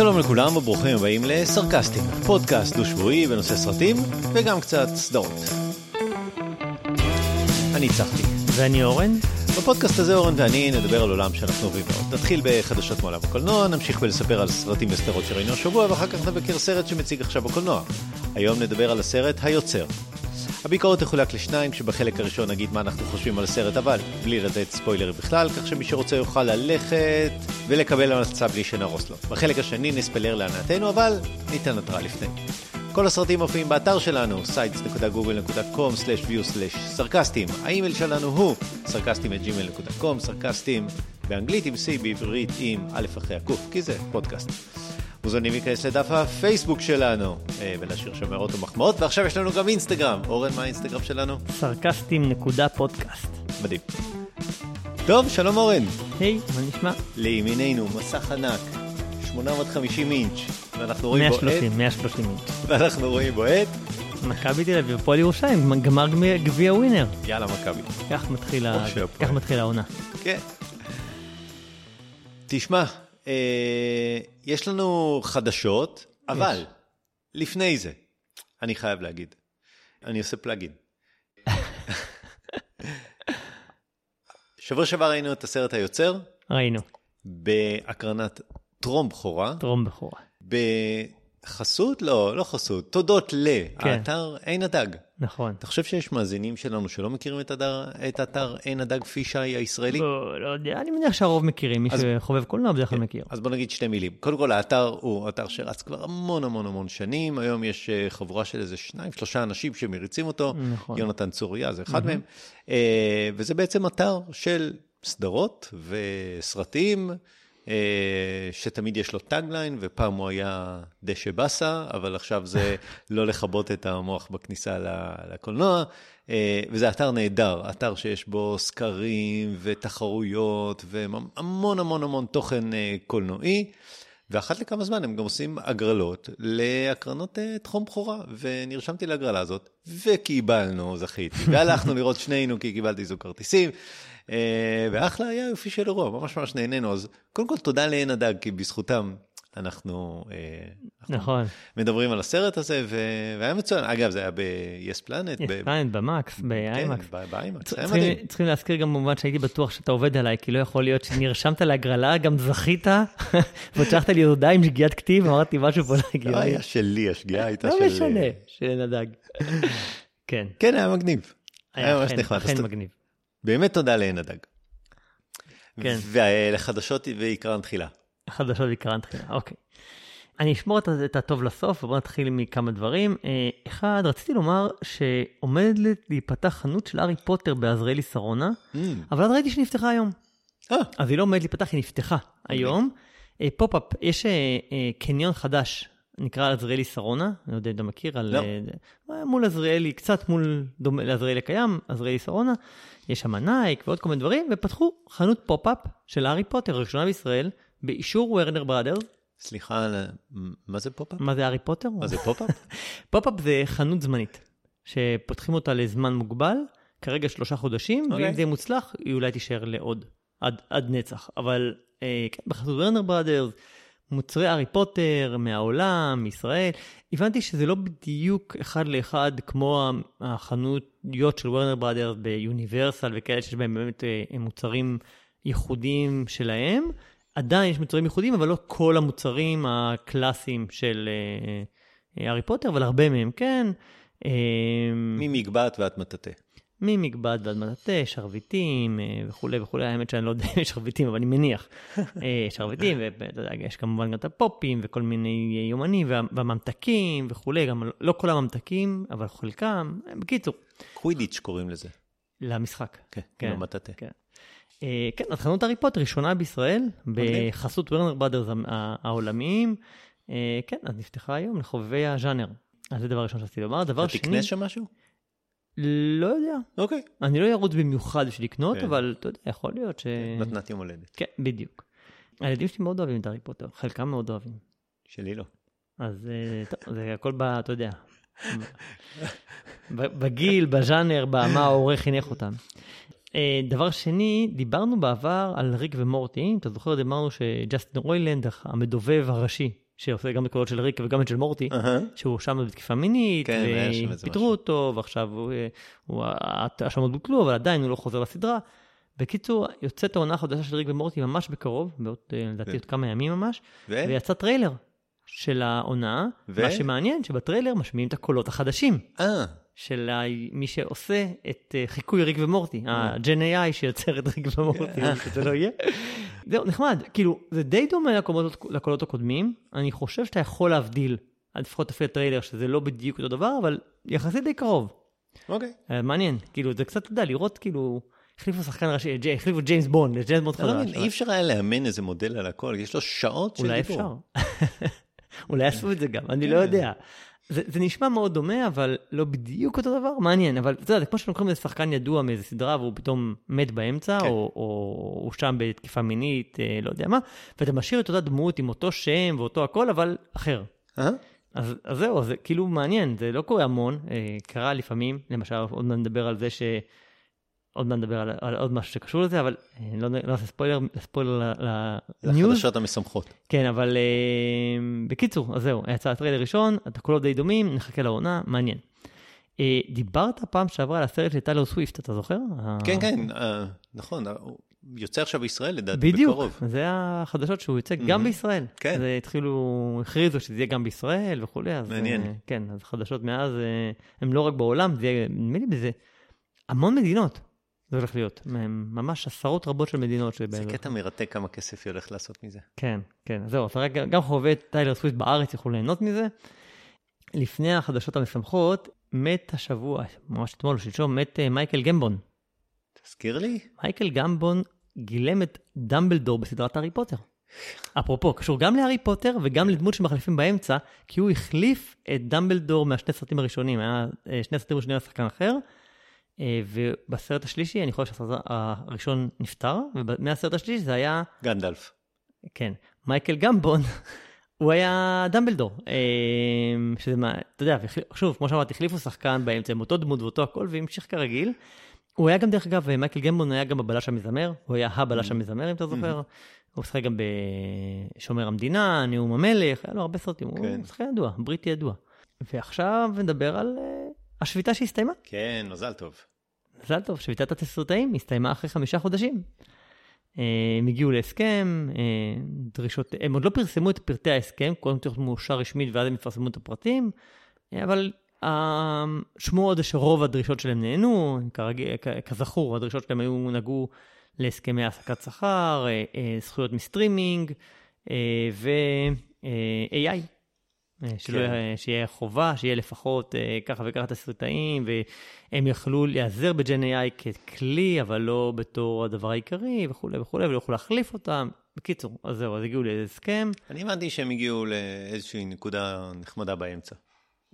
שלום לכולם וברוכים הבאים לסרקסטים, פודקאסט דו-שבועי בנושא סרטים וגם קצת סדרות. אני צחקי. ואני אורן. בפודקאסט הזה אורן ואני נדבר על עולם שאנחנו אוהבים מאוד. נתחיל בחדשות מעולם הקולנוע, נמשיך בלספר על סרטים וסדרות שראינו השבוע ואחר כך נבקר סרט שמציג עכשיו בקולנוע. היום נדבר על הסרט היוצר. הביקורת תחולק לשניים, כשבחלק הראשון נגיד מה אנחנו חושבים על הסרט, אבל בלי לתת ספוילרים בכלל, כך שמי שרוצה יוכל ללכת ולקבל המלצה בלי שנהרוס לו. בחלק השני נספלר להנאתנו, אבל ניתן התראה לפני. כל הסרטים מופיעים באתר שלנו, sites.google.com/view/סרקסטים. האימייל שלנו הוא סרקסטים באנגלית עם C, בעברית עם א' אחרי הקוף, כי זה פודקאסט. מוזמנים להיכנס לדף הפייסבוק שלנו אה, ולהשאיר שם הערות ומחמאות, ועכשיו יש לנו גם אינסטגרם. אורן, מה האינסטגרם שלנו? סרקסטים נקודה פודקאסט. מדהים. טוב, שלום אורן. היי, מה נשמע? לימיננו מסך ענק, 850 אינץ', ואנחנו רואים בו את... 130, 130 אינץ'. ואנחנו רואים בו את... מכבי תל אביב, הפועל ירושלים, גמר גביע- ווינר. יאללה, מכבי. כך מתחיל העונה. כן. תשמע, יש לנו חדשות, אבל לפני זה, אני חייב להגיד, אני עושה פלאגין. שבוע שעבר ראינו את הסרט היוצר ראינו, בהקרנת טרום בכורה, טרום בכורה. בחסות? לא, לא חסות, תודות כן. לאתר עין הדג. נכון. אתה חושב שיש מאזינים שלנו שלא מכירים את, הדר, את אתר עין הדג פישי הישראלי? לא לא יודע, אני מניח שהרוב מכירים, מי אז- שחובב קולנוע בדרך כלל מכיר. אז בוא נגיד שתי מילים. קודם כל, האתר הוא אתר שרץ כבר המון המון המון שנים. היום יש אה, חבורה של איזה שניים, שלושה אנשים שמריצים אותו. נכון. יונתן צוריה זה אחד מהם. אה, וזה בעצם אתר של סדרות וסרטים, שתמיד יש לו טאגליין, ופעם הוא היה דשא באסה, אבל עכשיו זה לא לכבות את המוח בכניסה לקולנוע. אה, וזה אתר נהדר, אתר שיש בו סקרים ותחרויות והמון המון המון תוכן אה, קולנועי. ואחת לכמה זמן הם גם עושים הגרלות להקרנות אה, תחום בכורה, ונרשמתי להגרלה הזאת, וקיבלנו, זכיתי. והלכנו לראות שנינו, כי קיבלתי זוג כרטיסים, אה, ואחלה היה יופי של אירוע, ממש ממש נהנינו. אז קודם כל תודה לעין הדג, כי בזכותם אנחנו, אה, אנחנו נכון. מדברים על הסרט הזה, ו- והיה מצוין. אגב, זה היה ב-yes planet. יש ב- פלנט במקס, באיימקס. כן, באיימקס, היה צריכים- מדהים. צריכים להזכיר גם במובן שהייתי בטוח שאתה עובד עליי, כי לא יכול להיות שנרשמת להגרלה, גם זכית, ועוד שלחת לי הודעה עם שגיאת כתיב, אמרתי משהו פה לא להגיד. היה שלי, השגיאה הייתה לא של... משנה, של הדג. כן, כן, היה מגניב. היה ממש נחמד. אכן מגניב. באמת תודה לעין הדג. כן. ולחדשות ועיקרן תחילה. חדשות בעיקרן תחילה, אוקיי. אני אשמור את, את הטוב לסוף, ובואו נתחיל מכמה דברים. אה, אחד, רציתי לומר שעומדת להיפתח חנות של הארי פוטר בעזריאלי שרונה, Mm, אבל אז ראיתי שנפתחה היום. אה, אז היא לא עומדת להיפתח, היא נפתחה היום. אה, pop-up, יש קניון חדש, נקרא עזריאלי שרונה, אני לא יודע אם אתה מכיר, על, לא. אה, אה, מול עזריאלי, קצת מול דומה לעזריאלי הקיים, עזריאלי שרונה, יש שם נייק ועוד כל מיני דברים, ופתחו חנות pop-up של הארי פוטר, ראשונה בישראל, באישור Warner Brothers. סליחה, מה זה pop-up? מה זה הארי פוטר? מה זה pop-up? pop-up זה חנות זמנית, שפותחים אותה לזמן מוגבל, כרגע שלושה חודשים, אוקיי. ואם זה יהיה מוצלח, היא אולי תישאר לעוד, עד, עד נצח. אבל אה, כן, בחסות ורנר בראדרס, מוצרי הארי פוטר מהעולם, מישראל, הבנתי שזה לא בדיוק אחד לאחד כמו החנויות של ורנר בראדרס ביוניברסל וכאלה שיש בהם באמת אה, מוצרים ייחודיים שלהם. עדיין יש מוצרים ייחודיים, אבל לא כל המוצרים הקלאסיים של אה, אה, הארי פוטר, אבל הרבה מהם כן. אה, ממגבעת ועד מטאטא. ממגבעת ועד מטאטא, שרביטים אה, וכולי וכולי, האמת שאני לא יודע אם יש שרביטים, אבל אני מניח. שרביטים, ואתה יודע, יש כמובן גם את הפופים וכל מיני יומנים וה- והממתקים וכולי, גם לא כל הממתקים, אבל חלקם. בקיצור, קווידיץ' קוראים לזה. למשחק. כן, כן, עם המטאטא. כן. אה, כן, אז חנות הארי פוטר ראשונה בישראל. בחסות ורנר בראדרס העולמיים. אה, כן, אז נפתחה היום לחובבי הז'אנר. אז זה דבר ראשון שרציתי לומר. דבר אתה שני, תקנה שם משהו? לא יודע. אוקיי. אני לא ארוץ במיוחד בשביל לקנות, כן. אבל אתה יודע, יכול להיות ש... מתנת יום הולדת. כן, בדיוק. הילדים שלי מאוד אוהבים את הארי פוטר, חלקם מאוד אוהבים. שלי לא. אז אה, טוב, זה הכל ב... אתה יודע. בגיל, בז'אנר, במה העורך חינך אותם. אה, דבר שני, דיברנו בעבר על ריק ומורטי, אם אתה זוכר, דיברנו שג'סטין רוילנד, המדובב הראשי שעושה גם את קולות של ריק וגם את של מורטי, אהה. שהואשם בתקיפה מינית, כן, ופיטרו. אותו, ועכשיו הוא- ההאשמות בוטלו, אבל עדיין הוא לא חוזר לסדרה. בקיצור, יוצאת העונה החדשה של ריק ומורטי ממש בקרוב, בעוד, אה, לדעתי. עוד כמה ימים ממש, ו? ויצא טריילר של העונה. ו? מה שמעניין, שבטריילר משמיעים את הקולות החדשים. אה, של מי שעושה את אה, חיקוי ריק ומורטי, ה Gen AI שיוצר את ריק ומורטי, מה שזה לא יהיה. זהו, נחמד, כאילו, זה די דומה לקולות, הקודמים, אני חושב שאתה יכול להבדיל, לפחות לפי הטריילר, שזה לא בדיוק אותו דבר, אבל יחסית די קרוב. אוקיי. אה, מעניין, כאילו, זה קצת, אתה יודע, לראות כאילו, החליפו שחקן ראשי, החליפו ג'יימס בונד, לג'יימס בונד לא חדש. אי אפשר היה לאמן איזה מודל על הכל, יש לו שעות של אולי דיבור. אפשר. אולי עשו את זה גם, אני לא כן. יודע. זה, זה נשמע מאוד דומה, אבל לא בדיוק אותו דבר, מעניין. אבל אתה יודע, זה כמו שלוקחים איזה שחקן ידוע מאיזה סדרה והוא פתאום מת באמצע, כן. או, או הואשם בתקיפה מינית, אה, לא יודע מה, ואתה משאיר את אותה דמות עם אותו שם ואותו הכל, אבל אחר. אה? אז, אז זהו, זה כאילו מעניין, זה לא קורה המון, אה, קרה לפעמים, למשל, עוד מעט נדבר על זה ש... עוד מעט נדבר על, על עוד משהו שקשור לזה, אבל אה, לא, לא נעשה ספוילר, ספוילר לניוז. החדשות המשמחות. כן, אבל אה, בקיצור, אז זהו, יצא הטריילר ראשון, הקולות די דומים, נחכה לעונה, מעניין. אה, דיברת פעם שעברה על הסרט של טיילר סוויפט, אתה זוכר? כן, ה- כן, אה, נכון, הוא יוצא עכשיו בישראל לדעתי בדיוק, בקרוב. זה החדשות שהוא יוצא גם Mhm. בישראל. כן. זה התחילו, הכריזו שזה יהיה גם בישראל וכולי, אז... מעניין. אה, כן, אז חדשות מאז, אה, הם לא רק בעולם, זה יהיה, נדמה לי בזה, המון מדינות. זה הולך להיות, ממש עשרות רבות של מדינות. זה שבהם- קטע מרתק כמה כסף היא הולכת לעשות מזה. כן, כן, זהו, אז רגע, גם חובבי טיילר סוויפט בארץ יוכלו ליהנות מזה. לפני החדשות המשמחות, מת השבוע, ממש אתמול או שלשום, מת אה, מייקל גמבון. תזכיר לי? מייקל גמבון גילם את דמבלדור בסדרת הארי פוטר. אפרופו, קשור גם להארי פוטר וגם לדמות שמחליפים באמצע, כי הוא החליף את דמבלדור מהשני סרטים הראשונים, היה אה, שני סרטים ראשונים היה שחקן אחר, ובסרט השלישי, אני חושב שהסרט הראשון נפטר, ומהסרט השלישי זה היה גנדלף. כן, מייקל גמבון, הוא היה דמבלדור. אה, שזה מה, אתה יודע, שוב, כמו שאמרתי, החליפו שחקן באמצע עם אותו דמות ואותו הכל, והמשיך כרגיל. הוא היה גם, דרך אגב, מייקל גמבון היה גם הבלש המזמר, הוא היה הבלש המזמר, אם אתה זוכר. הוא משחק גם בשומר המדינה, נאום המלך, היה לו הרבה סרטים, הוא כן. משחק ידוע, בריטי ידוע. ועכשיו נדבר על אה, השביתה שהסתיימה. כן, מזל טוב. מזל טוב, שביתת התסריטאים הסתיימה אחרי חמישה חודשים. אה, הם הגיעו להסכם, אה, דרישות, הם עוד לא פרסמו את פרטי ההסכם, קודם צריך מאושר רשמית ואז הם יפרסמו את הפרטים, אה, אבל השמועות זה שרוב הדרישות שלהם נענו, כרגיל, כזכור, הדרישות שלהם היו, נגעו להסכמי העסקת שכר, זכויות מסטרימינג ו-AI. אה, שלא כן. יהיה- שיהיה חובה, שיהיה לפחות אה, ככה וככה תסריטאים, והם יכלו להיעזר ב-Gen AI ככלי, אבל לא בתור הדבר העיקרי וכולי וכולי, ולא יכלו להחליף אותם. בקיצור, אז זהו, אז הגיעו להסכם. אני הבנתי שהם הגיעו לאיזושהי נקודה נחמדה באמצע.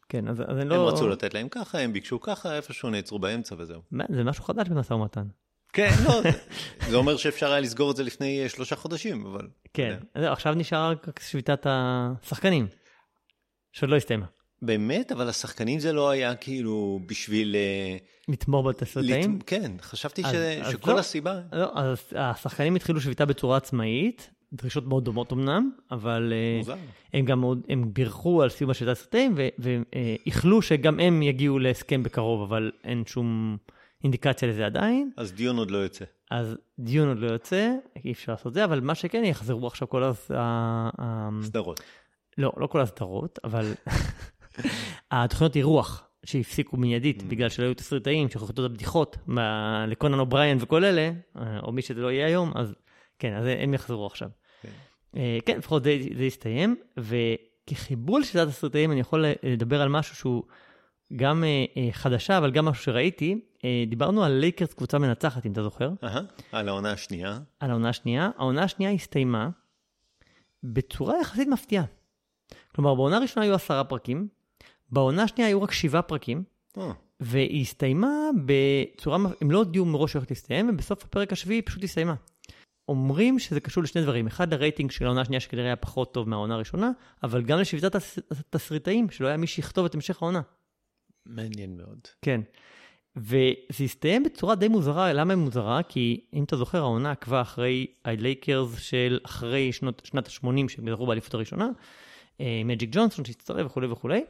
כן, אז, אז אני הם לא... רצו לתת להם ככה, הם ביקשו ככה, איפשהו נעצרו באמצע וזהו. מה, זה משהו חדש במשא ומתן. כן, לא, זה- אומר שאפשר היה לסגור את זה לפני שלושה חודשים, אבל... כן, זהו, עכשיו נשאר רק שביתת השחקנים, שעוד לא הסתיימה. באמת, אבל השחקנים זה לא היה כאילו בשביל... אה, לתמור בתסריטאים? לת- כן, חשבתי אז- ש- אז שכל לא. הסיבה... לא, אז השחקנים התחילו שביתה בצורה עצמאית, דרישות מאוד דומות אמנם, אבל אה, מוזר. הם גם מאוד, הם בירכו על סיום השביתת תסריטאים, ואיחלו שגם הם יגיעו להסכם בקרוב, אבל אין שום אינדיקציה לזה עדיין. אז דיון עוד לא יוצא. אז דיון עוד לא יוצא, אי אפשר לעשות זה, אבל מה שכן, יחזרו עכשיו כל הז... לא, לא כל הסדרות, אבל התוכניות אירוח שהפסיקו מיידית בגלל שלא היו תסריטאים, שיכתבו את הבדיחות לקונן אובריין וכל אלה, אה, או מי שזה לא יהיה היום, אז כן, אז הם יחזרו עכשיו. כן. אה, כן, לפחות זה, זה יסתיים, וכחיבור לשיטת הסרטאים אני יכול לדבר על משהו שהוא גם אה, חדשה, אבל גם משהו שראיתי. דיברנו על לייקרס קבוצה מנצחת, אם אתה זוכר. אהה, על העונה השנייה. על העונה השנייה. העונה השנייה הסתיימה בצורה יחסית מפתיעה. כלומר, בעונה הראשונה היו עשרה פרקים, בעונה השנייה היו רק שבעה פרקים, אה, והיא הסתיימה בצורה, הם לא הודיעו מראש שהיא הולכת להסתיים, ובסוף הפרק השביעי היא פשוט הסתיימה. אומרים שזה קשור לשני דברים, אחד לרייטינג של העונה השנייה שכנראה היה פחות טוב מהעונה הראשונה, אבל גם לשביתת התסריטאים, שלא היה מי שיכתוב את המשך העונה. מעניין מאוד. כן. וזה הסתיים בצורה די מוזרה, למה היא מוזרה? כי אם אתה זוכר, העונה עקבה אחרי הלייקרס של אחרי שנות, שנת ה-80 שהם זכו באליפות הראשונה, מג'יק ג'ונסון שהצטרף וכולי וכולי.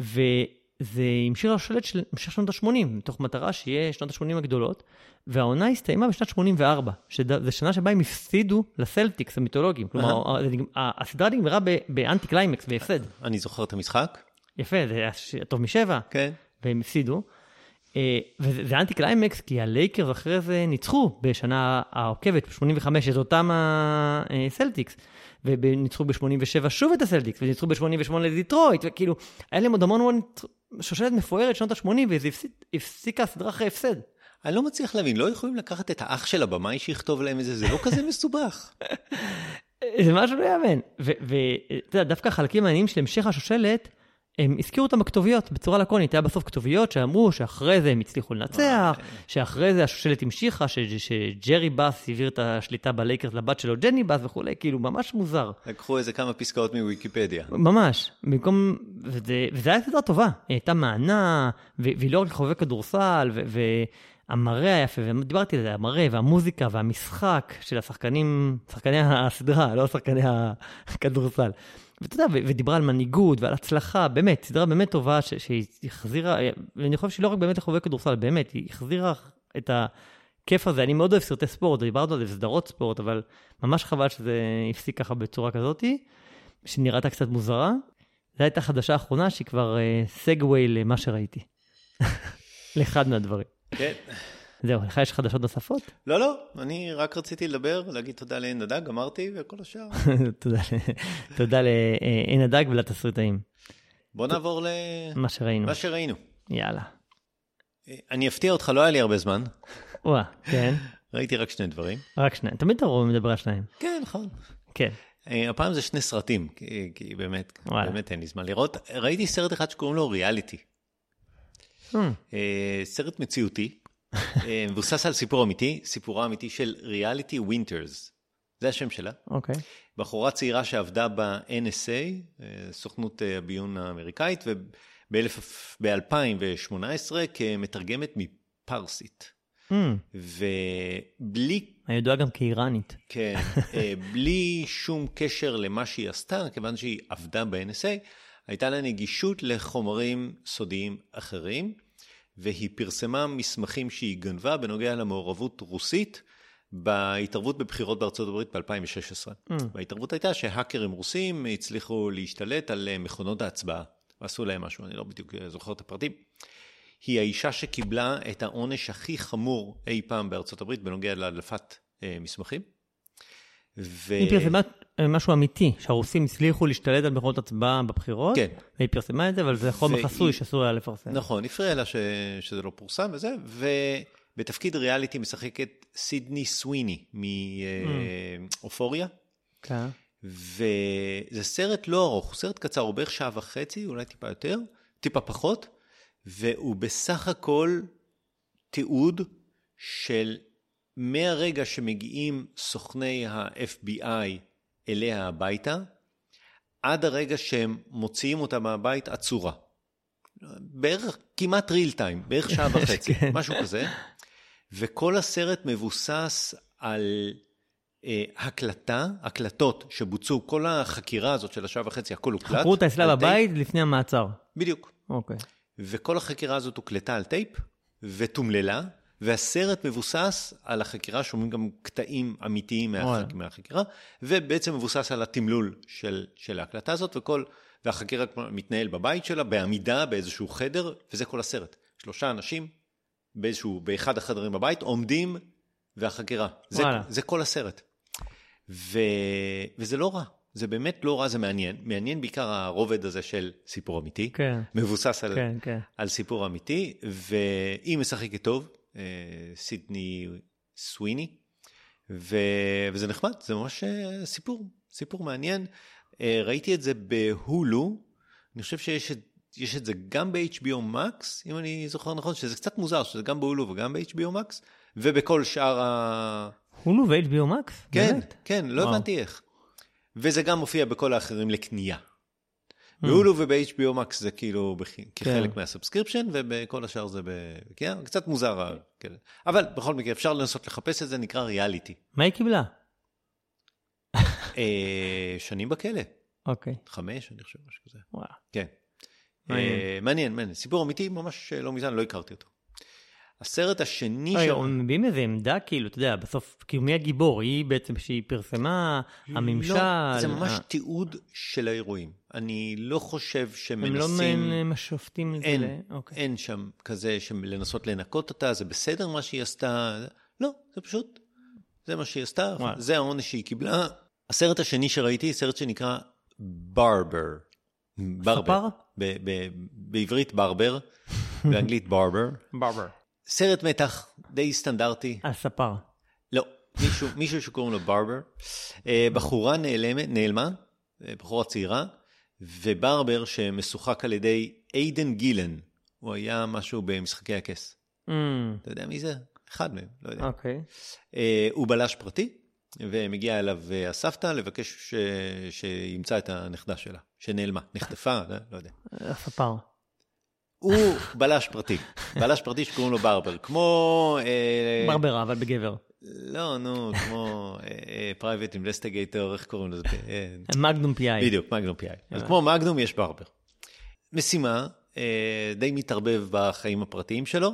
וזה עם שיר השלט של המשך שנות ה-80, מתוך מטרה שיהיה שנות ה-80 הגדולות, והעונה הסתיימה בשנת 84, שזו שנה שבה הם הפסידו לסלטיקס המיתולוגיים. כלומר, הסדרה נגמרה באנטי קליימקס, בהפסד. אני זוכר את המשחק. יפה, זה היה טוב משבע. כן. והם הפסידו. אה, וזה אנטי קליימקס, כי הלייקרס אחרי זה ניצחו בשנה העוקבת, ב-85, את אותם הסלטיקס. וניצחו ב-87 שוב את הסלטיקס, וניצחו ב-88 לדיטרויט, וכאילו, היה להם עוד המון המון שושלת מפוארת שנות ה-80, וזה הפסיקה הסדרה אחרי הפסד. אני לא מצליח להבין, לא יכולים לקחת את האח של הבמאי שיכתוב להם את זה, זה לא כזה מסובך. זה משהו לא יאמן. ואתה יודע, דווקא החלקים העניינים של המשך השושלת, הם הזכירו אותם בכתוביות בצורה לקונית, היה בסוף כתוביות שאמרו שאחרי זה הם הצליחו לנצח, אה, שאחרי זה השושלת המשיכה, שג'רי באס העביר את השליטה בלייקרס לבת שלו, ג'ני באס וכולי, כאילו ממש מוזר. לקחו איזה כמה פסקאות מוויקיפדיה. ממש, במקום, וזה, וזה היה סדרה טובה, היא הייתה מענה, והיא לא רק חובבי כדורסל, והמראה היפה, ודיברתי על זה, המראה והמוזיקה והמשחק של השחקנים, שחקני הסדרה, לא שחקני הכדורסל. ואתה יודע, ודיברה על מנהיגות ועל הצלחה, באמת, סדרה באמת טובה, שהיא החזירה, ואני חושב שהיא לא רק באמת לחובבי כדורסל, באמת, היא החזירה את הכיף הזה. אני מאוד אוהב סרטי ספורט, דיברנו על זה, סדרות ספורט, אבל ממש חבל שזה הפסיק ככה בצורה כזאתי, שנראתה קצת מוזרה. זו הייתה חדשה אחרונה שהיא כבר סגווי uh, למה שראיתי. לאחד מהדברים. כן. זהו, לך יש חדשות נוספות? לא, לא, אני רק רציתי לדבר, להגיד תודה לעין הדג, אמרתי, וכל השאר. תודה לעין הדג ולתסריטאים. בוא נעבור ל... מה שראינו. מה שראינו. יאללה. אני אפתיע אותך, לא היה לי הרבה זמן. וואה, כן. ראיתי רק שני דברים. רק שניים, תמיד אתה רואה מדבר על שניים. כן, נכון. כן. הפעם זה שני סרטים, כי באמת, באמת אין לי זמן לראות. ראיתי סרט אחד שקוראים לו ריאליטי. סרט מציאותי, אה, מבוסס על סיפור אמיתי, סיפורו האמיתי של ריאליטי ווינטרס. זה השם שלה. אוקיי. Okay. בחורה צעירה שעבדה ב-NSA, אה, סוכנות אה, הביון האמריקאית, וב-2018 כמתרגמת מפרסית. Mm. ובלי... אני ידועה גם כאיראנית. כן, בלי שום קשר למה שהיא עשתה, כיוון שהיא עבדה ב-NSA, הייתה לה נגישות לחומרים סודיים אחרים. והיא פרסמה מסמכים שהיא גנבה בנוגע למעורבות רוסית בהתערבות בבחירות בארצות הברית ב-2016. Mm. וההתערבות הייתה שהאקרים רוסים הצליחו להשתלט על אה, מכונות ההצבעה, ועשו להם משהו, אני לא בדיוק אה, זוכר את הפרטים. היא האישה שקיבלה את העונש הכי חמור אי פעם בארצות הברית בנוגע להדלפת אה, מסמכים. ו... היא פרסמה משהו אמיתי, שהרוסים הצליחו להשתלט על מכונות הצבעה בבחירות. כן. והיא פרסמה את זה, אבל זה חומר חסוי שאסור היה לפרסם. נכון, הפריע לה ש... שזה לא פורסם וזה, ובתפקיד ריאליטי משחקת סידני סוויני מאופוריה. כן. וזה סרט לא ארוך, סרט קצר, הוא בערך שעה וחצי, אולי טיפה יותר, טיפה פחות, והוא בסך הכל תיעוד של מהרגע שמגיעים סוכני ה-FBI אליה הביתה, עד הרגע שהם מוציאים אותה מהבית עצורה. בערך כמעט ריל טיים, בערך שעה וחצי, כן. משהו כזה. וכל הסרט מבוסס על אה, הקלטה, הקלטות שבוצעו, כל החקירה הזאת של השעה וחצי, הכל הוקלט. חקרו אותה אצלה בבית לפני המעצר. בדיוק. אוקיי. וכל החקירה הזאת הוקלטה על טייפ ותומללה, והסרט מבוסס על החקירה, שומעים גם קטעים אמיתיים מהחק... מהחקירה, ובעצם מבוסס על התמלול של, של ההקלטה הזאת, וכל, והחקירה מתנהל בבית שלה, בעמידה, באיזשהו חדר, וזה כל הסרט. שלושה אנשים באיזשהו, באחד החדרים בבית, עומדים, והחקירה. זה, זה כל הסרט. ו... וזה לא רע. זה באמת לא רע, זה מעניין. מעניין בעיקר הרובד הזה של סיפור אמיתי. כן. מבוסס על, כן, כן. על סיפור אמיתי, והיא משחקת טוב. אה, סידני סוויני, ו... וזה נחמד, זה ממש אה, סיפור, סיפור מעניין. אה, ראיתי את זה בהולו, אני חושב שיש את, יש את זה גם ב-HBO Max, אם אני זוכר נכון, שזה קצת מוזר, שזה גם בהולו וגם ב-HBO Max, ובכל שאר ה... הולו ו-HBO Max? כן, באמת? כן, לא וואו. הבנתי איך. וזה גם מופיע בכל האחרים לקנייה. ב-Hulu וב-HBO Max זה כאילו כחלק כן. מה-subscription, ובכל השאר זה כן, קצת מוזר. כן. אבל בכל מקרה אפשר לנסות לחפש את זה, נקרא ריאליטי. מה היא קיבלה? אה, שנים בכלא. אוקיי. חמש, אני חושב, משהו כזה. וואו. כן. מעניין. אה, מעניין, מעניין. סיפור אמיתי, ממש אה, לא מזמן, לא הכרתי אותו. הסרט השני רגע, ש... הם מביאים איזה עמדה, כאילו, אתה יודע, בסוף, כאילו, מי הגיבור? היא בעצם שהיא פרסמה, הממשל. לא, זה ממש ה- תיעוד של האירועים. אני לא חושב הם לא שמנסים... מעין שופטים את זה. אין, ל- אוקיי. אין שם כזה של לנסות לנקות אותה, זה בסדר מה שהיא עשתה. לא, זה פשוט, זה מה שהיא עשתה. זה העונש שהיא קיבלה. הסרט השני שראיתי, סרט שנקרא ברבר. ספר? ב- ב- בעברית ברבר, באנגלית ברבר. ברבר. סרט מתח די סטנדרטי. על ספר. לא, מישהו, מישהו שקוראים לו ברבר. אה, בחורה נעלמת, נעלמה, אה, בחורה צעירה, וברבר שמשוחק על ידי איידן גילן. הוא היה משהו במשחקי הכס. אמ, אתה יודע מי זה? אחד מהם, לא יודע. אוקיי. אה, הוא בלש פרטי, ומגיע אליו הסבתא לבקש ש... שימצא את הנכדה שלה, שנעלמה, נחטפה, לא יודע. הספר. הוא בלש פרטי, בלש פרטי שקוראים לו Barber, כמו... אה, ברברה, אבל בגבר. לא, נו, כמו private investigator, איך קוראים לזה? אה, מגנום P.I. בדיוק, מגנום P.I. אז כמו מגנום יש Barber. משימה, אה, די מתערבב בחיים הפרטיים שלו.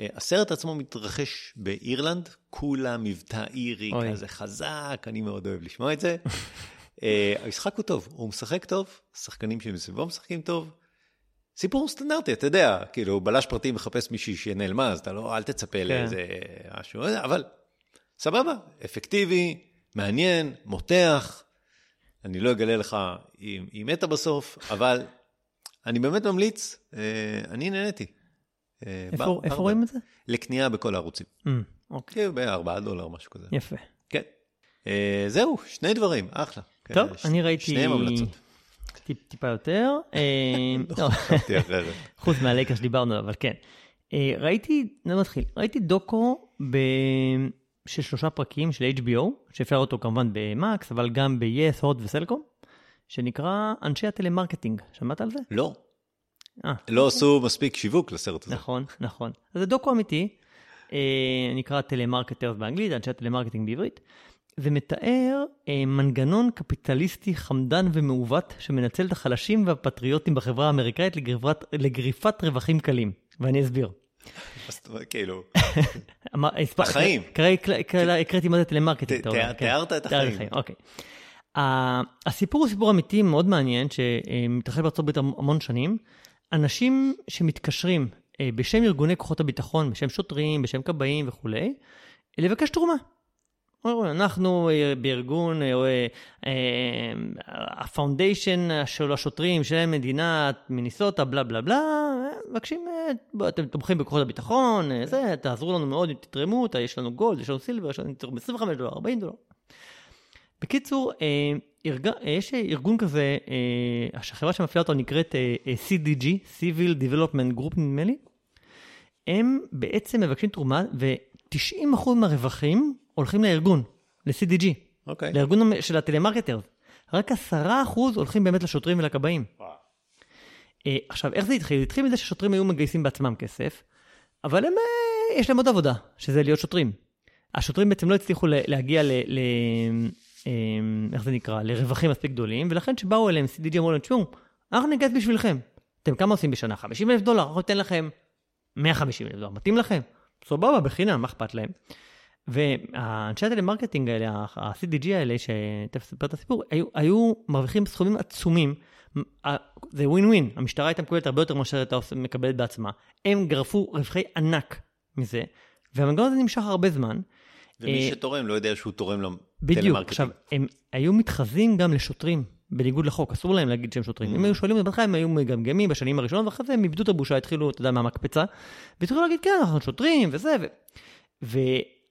אה, הסרט עצמו מתרחש באירלנד, כולה מבטא אירי. כזה חזק, אני מאוד אוהב לשמוע את זה. אה, המשחק הוא טוב, הוא משחק טוב, השחקנים שמסביבו משחקים טוב. סיפור סטנדרטי, אתה יודע, כאילו, בלש פרטי מחפש מישהי שנעלמה, אז אתה לא, אל תצפה לאיזה משהו, אבל סבבה, אפקטיבי, מעניין, מותח. אני לא אגלה לך אם היא מתה בסוף, אבל אני באמת ממליץ, אה, אני נהניתי. אה, איפה איפה. רואים את זה? לקנייה בכל הערוצים. אמ, אוקיי. כן, בארבעה דולר, משהו כזה. יפה. כן. זהו, שני דברים, אחלה. טוב, כן, אני ראיתי... שניהם המלצות. טיפ- טיפה יותר. אה, לא. אחרת. חוץ מהלייקר שדיברנו, אבל כן. אה, ראיתי, לא מתחיל, ראיתי דוקו ב... של שלושה פרקים של HBO, שאפשר אותו כמובן במקס, אבל גם ב-yes, HOT וסלקום, שנקרא אנשי הטלמרקטינג. שמעת על זה? לא, אה, לא עשו מספיק שיווק לסרט הזה. נכון, נכון. אז זה דוקו אמיתי, נקרא Telemarketers באנגלית, אנשי הטלמרקטינג בעברית, ומתאר אה, מנגנון קפיטליסטי חמדן ומעוות שמנצל את החלשים והפטריוטים בחברה האמריקאית לגריפת, לגריפת רווחים קלים. ואני אסביר. כאילו, החיים. כרגע הקראתי מה זה טלמרקטינג. כן. תיארת את החיים. אוקיי. הסיפור הוא סיפור אמיתי מאוד מעניין, שמתרחש בארצות הברית המון שנים. אנשים שמתקשרים אה, בשם ארגוני כוחות הביטחון, בשם שוטרים, בשם כבאים וכולי, לבקש תרומה. אנחנו אה, בארגון, אה, אה, ה-foundation של השוטרים של מדינת מיניסוטה, בלה בלה בלה, מבקשים, אתם תומכים בכוחות הביטחון, זה, תעזרו לנו מאוד אם תתרמו, יש לנו gold, יש לנו silver, יש לנו תתרמו 25 דולר, 40 דולר. בקיצור, יש ארגון כזה, אה, החברה שמפעילה אותו נקראת CDG, Civil Development Group נדמה לי, הם בעצם מבקשים תרומה, ו-90% מהרווחים הולכים לארגון, ל-CDG, אוקיי. לארגון של הטלמרקטר. רק 10% הולכים באמת לשוטרים ולכבאים. אה, עכשיו, איך זה התחיל? זה התחיל מזה ששוטרים היו מגייסים בעצמם כסף, אבל הם, אה, יש להם עוד עבודה, שזה להיות שוטרים. השוטרים בעצם לא הצליחו להגיע ל... ל אה, איך זה נקרא? לרווחים מספיק גדולים, ולכן כשבאו אליהם CDG אמרו להם, תשמעו, אנחנו נגייס בשבילכם. אתם כמה עושים בשנה? 50 אלף דולר? אנחנו ניתן לכם 150 אלף דולר. מתאים לכם? סבבה, בחינם, מה אכפת להם? והאנשי הטלמרקטינג האלה, ה-CDG האלה, שתכף אספר את הסיפור, היו, היו מרוויחים סכומים עצומים. זה ווין ווין, המשטרה הייתה מקבלת הרבה יותר מאשר הייתה עושה- מקבלת בעצמה. הם גרפו רווחי ענק מזה, והמנגנון הזה נמשך הרבה זמן. ומי אה, שתורם לא יודע שהוא תורם בדיוק, לטלמרקטינג. עכשיו, הם היו מתחזים גם לשוטרים, בניגוד לחוק, אסור להם להגיד שהם שוטרים. אם היו שואלים אותם בהתחלה, הם היו מגמגמים בשנים הראשונות, ואחרי זה הם איבדו את הבושה, התחילו, אתה יודע, מהמקפצה, והתחילו להגיד, כן, אנחנו שוטרים, וזה, ו...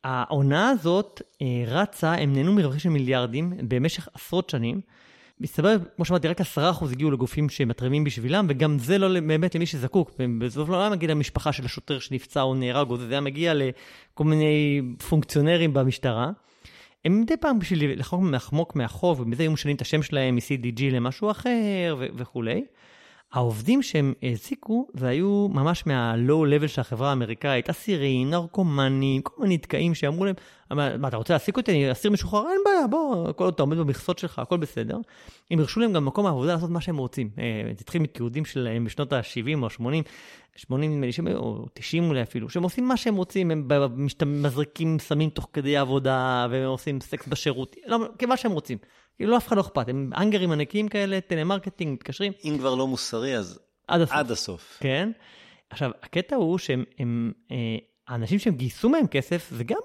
והעונה הזאת אה, רצה, הם נהנו מרווחים של מיליארדים במשך עשרות שנים. מסתבר, כמו שאמרתי, רק עשרה אחוז הגיעו לגופים שמתרימים בשבילם, וגם זה לא באמת למי שזקוק. בסוף לא היה מגיע למשפחה של השוטר שנפצע או נהרג, או זה, היה מגיע לכל מיני פונקציונרים במשטרה. הם מדי פעם בשביל לחמוק מהחוב, ומזה היו משנים את השם שלהם מ-CDG למשהו אחר ו- וכולי. העובדים שהם העסיקו, זה היו ממש מה-low level של החברה האמריקאית, אסירים, נרקומנים, כל מיני נתקעים שאמרו להם, מה, אתה רוצה להעסיק אותי? אני אסיר משוחרר? אין בעיה, בוא, כל עוד אתה עומד במכסות שלך, הכל בסדר. הם הרשו להם גם במקום העבודה לעשות מה שהם רוצים. אה, זה התחיל מתיעודים שלהם בשנות ה-70 או ה-80, 80 נדמה לי, שהם- או 90 אולי אפילו, שהם עושים מה שהם רוצים, הם מזריקים סמים תוך כדי עבודה, והם עושים סקס בשירות, לא, כמה שהם רוצים. כאילו, לאף אחד לא אכפת, הם האנגרים ענקיים כאלה, טלמרקטינג, מתקשרים, אם כבר לא מוסרי, אז עד הסוף. עד הסוף. כן. עכשיו, הקטע הוא שהם, הם, אה, האנשים שהם גייסו מהם כסף, זה גם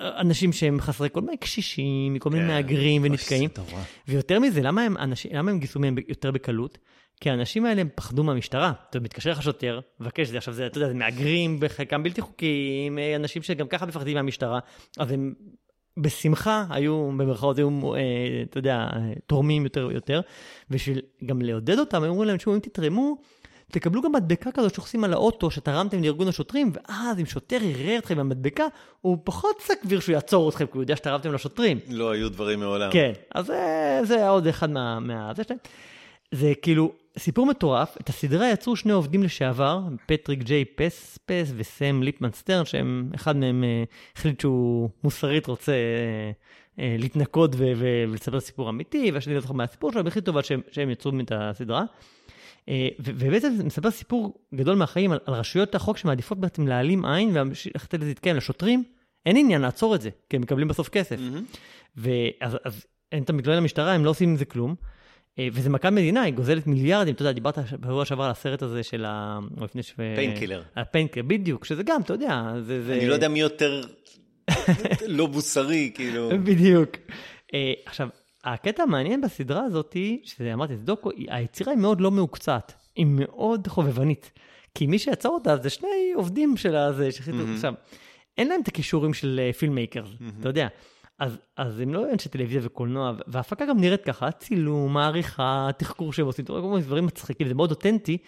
אנשים שהם חסרי כל מיני קשישים, מכל מיני כן. מהגרים ונתקעים. זה נורא. ויותר מזה, למה הם, אנשים, למה הם גייסו מהם יותר בקלות? כי האנשים האלה הם פחדו מהמשטרה. אתה מתקשר לך שוטר, מבקש את זה, עכשיו זה, אתה יודע, זה מהגרים, בחלקם בלתי חוקיים, אה, אנשים שגם ככה מפחדים מהמשטרה, אז הם בשמחה היו, במרכאות, היו, אה, אתה יודע, תורמים יותר ויותר, בשביל גם לעודד אותם, אמרו להם, תשמעו, אם תתרמו, תקבלו גם מדבקה כזאת שעושים על האוטו, שתרמתם לארגון השוטרים, ואז אם שוטר יראה אתכם במדבקה, הוא פחות סביר שהוא יעצור אתכם, כי הוא יודע שתרמתם לשוטרים. לא היו דברים מעולם. כן, אז זה, זה עוד אחד מה... מה זה, שלהם. זה כאילו סיפור מטורף. את הסדרה יצרו שני עובדים לשעבר, פטריק ג'יי פספאס וסם ליפמן סטרן, שהם, אחד מהם אה, החליט שהוא מוסרית רוצה אה, אה, להתנקות ו- ו- ולספר סיפור אמיתי, והשני לא זוכר מהסיפור שלו, החליטו אבל שהם, שהם יצרו את הסדרה. אה, ו- ובעצם זה מספר סיפור גדול מהחיים על, על רשויות החוק שמעדיפות בעצם להעלים עין וללכת לזה להתקיים לשוטרים. אין עניין לעצור את זה, כי הם מקבלים בסוף כסף. מהמם. ואז אז אין את המתלונן למשטרה, הם לא עושים עם זה כלום. אה, וזה מכת מדינה, היא גוזלת מיליארדים, אתה יודע, דיברת בשבוע שעבר על הסרט הזה של ה... או לפני ש... Painkiller. ה-Painkiller, בדיוק, שזה גם, אתה יודע, זה... זה... אני לא יודע מי יותר לא מוסרי, כאילו. בדיוק. אה, עכשיו, הקטע המעניין בסדרה הזאת, שזה אמרתי, זה דוקו, היצירה היא מאוד לא מהוקצעת, היא מאוד חובבנית. כי מי שיצר אותה זה שני עובדים של הזה, שהחליטו, מהמם. עכשיו, אין להם את הכישורים של פילמייקר, אתה יודע. אז, אז הם לא אנשי טלוויזיה וקולנוע, וההפקה גם נראית ככה, צילום, העריכה, תחקור שהם עושים, כל מיני דברים מצחיקים, זה מאוד אותנטי,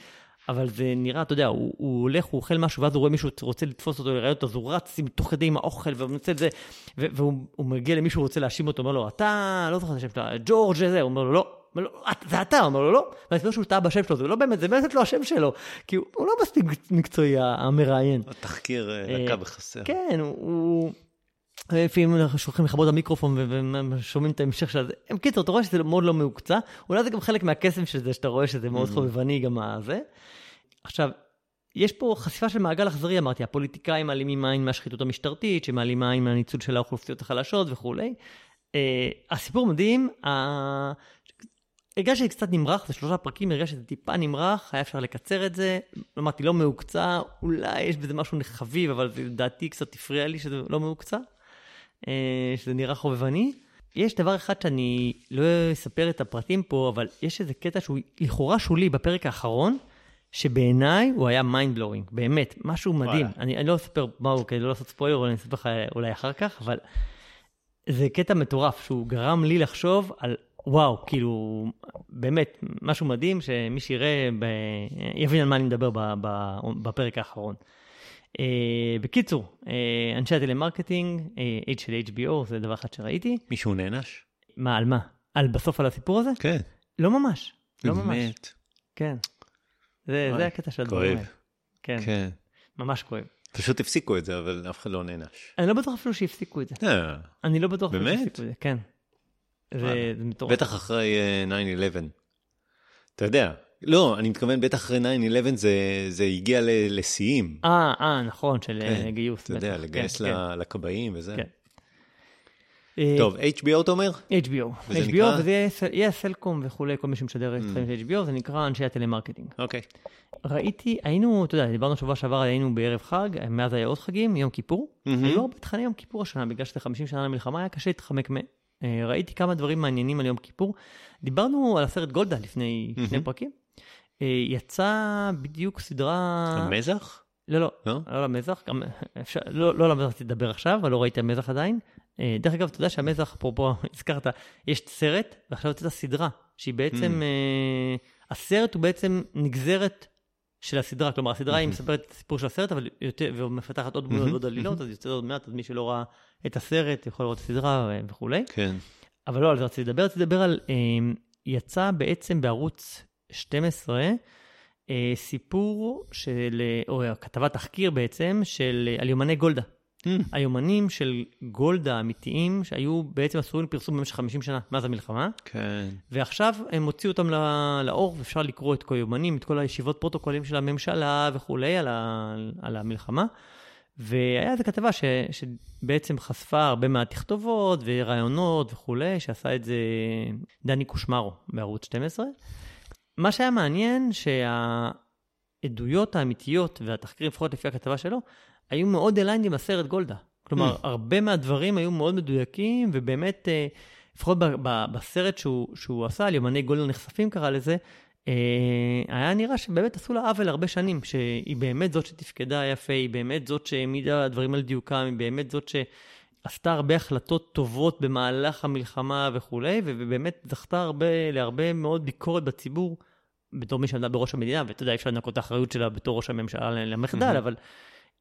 אבל זה נראה, אתה יודע, הוא, הוא הולך, הוא אוכל משהו, ואז הוא רואה מישהו רוצה לתפוס אותו, לראיין אותו, אז הוא רץ עם, תוך כדי עם האוכל, והוא מנצל את זה, והוא הוא מגיע למישהו, הוא רוצה להאשים אותו, אומר לו, אתה, לא זוכר את השם שלו, ג'ורג' זה, הוא אומר לו, לא. אומר לו, "את- זה אתה, הוא אומר לו, לא. ואז שהוא טעה בשם שלו, זה לא באמת, זה באמת לא השם שלו, כי הוא, הוא לא מספיק מקצועי, המראיין. התחקיר אה, אה, לקה בחסר. כן, הוא... לפעמים אנחנו שולחים לכבות המיקרופון ושומעים את ההמשך של זה. בקיצור, אתה רואה שזה מאוד לא מהוקצע, אולי זה גם חלק מהקסם של זה, שאתה רואה שזה מאוד Mhm. חובבני גם הזה. עכשיו, יש פה חשיפה של מעגל אכזרי, אמרתי, הפוליטיקאים מעלימים עין מהשחיתות המשטרתית, שמעלימים עין מהניצול של האוכלוסיות החלשות וכולי. אה, הסיפור מדהים, הרגשתי קצת נמרח, זה שלושה פרקים, הרגשתי שזה טיפה נמרח, היה אפשר לקצר את זה, אמרתי, לא מהוקצע, אולי יש בזה משהו חביב, אבל לדעתי קצת הפריע לי שזה לא מהוקצע, שזה נראה חובבני. יש דבר אחד שאני לא אספר את הפרטים פה, אבל יש איזה קטע שהוא לכאורה שולי בפרק האחרון, שבעיניי הוא היה mind blowing, באמת, משהו מדהים. וואלה. אני, אני לא אספר מהו, כדי לא לעשות ספוילר, אבל אני אספר לך אולי אחר כך, אבל זה קטע מטורף, שהוא גרם לי לחשוב על, וואו, כאילו, באמת, משהו מדהים, שמי שיראה, ב... יבין על מה אני מדבר ב... ב... בפרק האחרון. אה, בקיצור, אה, אנשי הטלמרקטינג, אה, H של HBO, זה דבר אחד שראיתי. מישהו נענש? מה, על מה? על בסוף על הסיפור הזה? כן. לא ממש, לא ממש. באמת. כן. זה, וואי, זה הקטע של הדברים. האלה. כן, כן. ממש כואב. פשוט הפסיקו את זה, אבל אף אחד לא נענש. אני לא בטוח אפילו שהפסיקו את זה. אה, אני לא בטוח אפילו? שהפסיקו את זה, כן. זה. זה מטורף. בטח אחרי אה, 9-11. אתה יודע. לא, אני מתכוון, בטח אחרי 9-11 זה, זה הגיע לשיאים. אה, אה, נכון, של כן, אה, גיוס. אתה יודע, בטח. לגייס כן, ל- לכבאים וזה. כן. אה, טוב, HBO אתה אומר? HBO. וזה HBO, נקרא? וזה יהיה סל- יהיה סלקום וכולי, כל מי שמשדר את Mm. החיים של HBO, זה נקרא אנשי הטלמרקטינג. אוקיי. ראיתי, היינו, אתה יודע, דיברנו שבוע שעבר, היינו בערב חג, מאז היה עוד חגים, יום כיפור. מהמם. היו הרבה תכני יום כיפור השנה, בגלל שזה 50 שנה למלחמה, היה קשה להתחמק מהם. אה, ראיתי כמה דברים מעניינים על יום כיפור. דיברנו על הסרט גולדה לפני שני מהמם. פרקים. אה, יצא בדיוק סדרה... המזח? לא, לא, לא? לא למזח, גם אפשר, לא, לא למזח תדבר עכשיו, אבל לא ראיתי המזח עדיין. אה, דרך אגב, אתה יודע שהמזח, אפרופו, הזכרת, יש סרט, ועכשיו יוצאת הסדרה, שהיא בעצם, Mm. אה, הסרט הוא בעצם נגזרת של הסדרה, כלומר, הסדרה היא Mhm. מספרת את הסיפור של הסרט, אבל יותר, ומפתחת עוד דמויות Mhm. ועוד עלילות, אז יוצא עוד מעט, אז מי שלא ראה את הסרט יכול לראות את הסדרה וכולי. כן. אבל לא על זה רציתי לדבר, רציתי לדבר על, יצא בעצם בערוץ 12, אה, סיפור של, או כתבת תחקיר בעצם, של, אה, על יומני גולדה. היומנים של גולדה האמיתיים, שהיו בעצם אסורים לפרסום במשך 50 שנה מאז המלחמה. כן. ועכשיו הם הוציאו אותם לא- לאור, ואפשר לקרוא את כל היומנים, את כל הישיבות פרוטוקולים של הממשלה וכולי על, ה, על המלחמה. והיה איזו כתבה ש, שבעצם חשפה הרבה מהתכתובות וראיונות וכולי, שעשה את זה דני קושמרו בערוץ 12. מה שהיה מעניין, שהעדויות האמיתיות והתחקירים, לפחות לפי הכתבה שלו, היו מאוד aligned עם הסרט גולדה. כלומר, mm. הרבה מהדברים היו מאוד מדויקים, ובאמת, אה, לפחות בסרט שהוא, שהוא עשה, על יומני גולדה נחשפים קרא לזה, אה, היה נראה שבאמת עשו לה עוול הרבה שנים, שהיא באמת זאת שתפקדה יפה, היא באמת זאת שהעמידה דברים על דיוקם, היא באמת זאת שעשתה הרבה החלטות טובות במהלך המלחמה וכולי, ובאמת זכתה הרבה, להרבה מאוד ביקורת בציבור, בתור מי שעמדה בראש המדינה, ואתה יודע, אי אפשר לנקות את האחריות שלה בתור ראש הממשלה למחדל, mm-hmm. אבל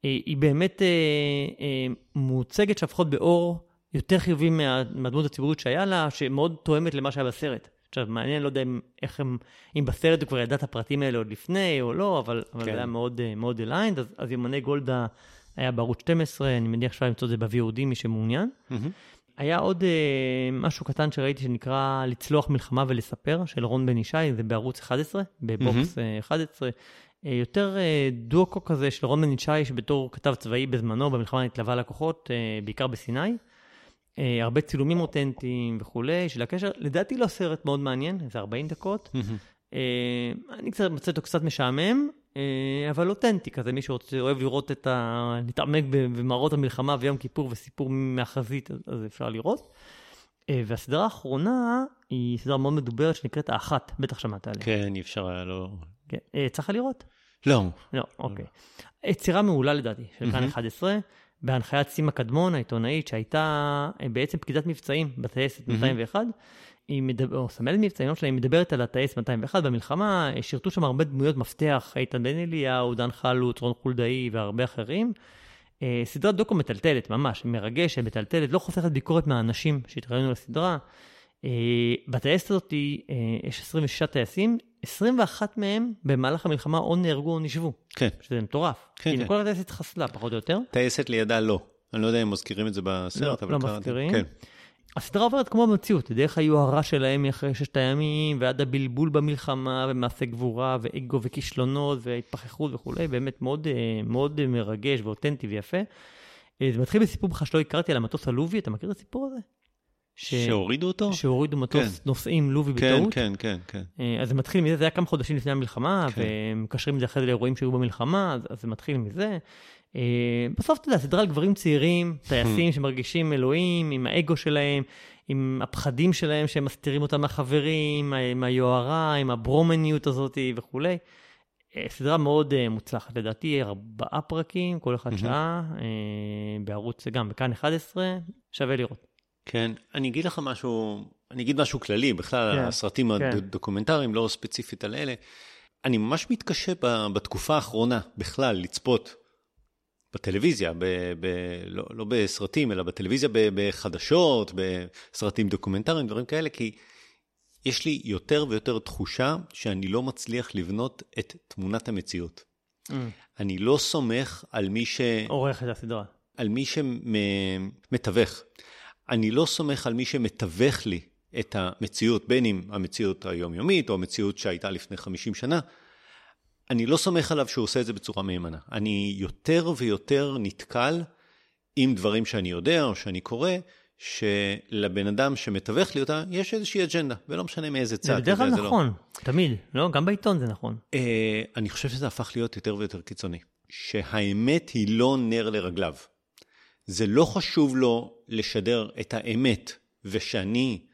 אה, היא באמת אה, מוצגת שלפחות באור יותר חיובי מהדמות הציבורית שהיה לה, שמאוד תואמת למה שהיה בסרט. עכשיו, מעניין, לא יודע אם, איך הם, אם בסרט הוא כבר ידע את הפרטים האלה עוד לפני או לא, אבל, אבל כן. זה היה מאוד, אה, מאוד aligned. אז, אז יומני גולדה היה בערוץ 12, אני מניח שאפשר למצוא את זה ב-VOD, מי שמעוניין. Mm-hmm. היה עוד אה, משהו קטן שראיתי שנקרא לצלוח מלחמה ולספר, של רון בן ישי, זה בערוץ 11, בבוקס mm-hmm. 11. אה, יותר אה, דוקו כזה של רון בן ישי, שבתור כתב צבאי בזמנו, במלחמה נתלווה לכוחות, אה, בעיקר בסיני. אה, הרבה צילומים אותנטיים וכולי, של הקשר. לדעתי לא סרט מאוד מעניין, איזה 40 דקות. אה, אני קצת מוצא אותו קצת משעמם, אבל אותנטי כזה, מי שאוהב לראות את ה... להתעמק במראות המלחמה ויום כיפור וסיפור מהחזית, אז אפשר לראות. והסדרה האחרונה היא סדרה מאוד מדוברת שנקראת האחת, בטח שמעת עליה. כן, אי אפשר היה לא... כן. צריך לראות? לא. לא, אוקיי. יצירה מעולה לדעתי, של כאן 11. בהנחיית סימה קדמון, העיתונאית, שהייתה אה, בעצם פקידת מבצעים בטייסת 201, היא מדבר, או סמלת מבצעים, לא משנה, היא מדברת על הטייס 201 במלחמה, אה, שירתו שם הרבה דמויות מפתח, איתן בן אליהו, דן חלוץ, רון חולדאי והרבה אחרים. אה, סדרת דוקו מטלטלת, ממש, מרגשת, מטלטלת, לא חוסכת ביקורת מהאנשים שהתראיינו לסדרה. בטייסת הזאת יש 26 טייסים, 21 מהם במהלך המלחמה או נהרגו או נשבו. כן. שזה מטורף. כן, כי כן. כל הטייסת חסלה, פחות או יותר. טייסת לידה לא. אני לא יודע אם מזכירים את זה בסרט, לא, אבל... לא קראתי. מזכירים. כן. הסדרה עוברת כמו במציאות, דרך היוהרה שלהם אחרי ששת הימים, ועד הבלבול במלחמה, ומעשה גבורה, ואגו וכישלונות, והתפכחות וכולי, באמת מאוד, אה, מאוד מרגש ואותנטי ויפה. אה, זה מתחיל בסיפור בכלל שלא הכרתי על המטוס הלובי, אתה מכיר את הסיפור הזה? ש... שהורידו אותו? שהורידו מטוס כן. נוסעים לובי כן, בטעות. כן, כן, כן. אה, אז זה מתחיל מזה, זה היה כמה חודשים לפני המלחמה, כן. ומקשרים את זה אחרי זה לאירועים שהיו במלחמה, אז, אז זה מתחיל מזה. אה, בסוף, אתה יודע, סדרה על גברים צעירים, טייסים שמרגישים אלוהים, עם האגו שלהם, עם הפחדים שלהם שהם מסתירים אותם מהחברים, עם היוהרה, עם הברומניות הזאת וכולי. אה, סדרה מאוד מוצלחת, לדעתי ארבעה פרקים, כל אחד שעה, בערוץ, גם בכאן 11, שווה לראות. כן, אני אגיד לך משהו, אני אגיד משהו כללי, בכלל, כן, הסרטים כן. הדוקומנטריים, לא ספציפית על אלה. אני ממש מתקשה בתקופה האחרונה, בכלל, לצפות בטלוויזיה, ב, ב, לא, לא בסרטים, אלא בטלוויזיה ב, בחדשות, בסרטים דוקומנטריים, דברים כאלה, כי יש לי יותר ויותר תחושה שאני לא מצליח לבנות את תמונת המציאות. Mm. אני לא סומך על מי ש... עורך את הסדרה. על מי שמתווך. אני לא סומך על מי שמתווך לי את המציאות, בין אם המציאות היומיומית או המציאות שהייתה לפני 50 שנה, אני לא סומך עליו שהוא עושה את זה בצורה מהימנה. אני יותר ויותר נתקל עם דברים שאני יודע או שאני קורא, שלבן אדם שמתווך לי אותה, יש איזושהי אג'נדה, ולא משנה מאיזה צד. זה בדרך כלל לא. נכון, לא. תמיד, לא? גם בעיתון זה נכון. אה, אני חושב שזה הפך להיות יותר ויותר קיצוני. שהאמת היא לא נר לרגליו. זה לא חשוב לו לשדר את האמת, ושאני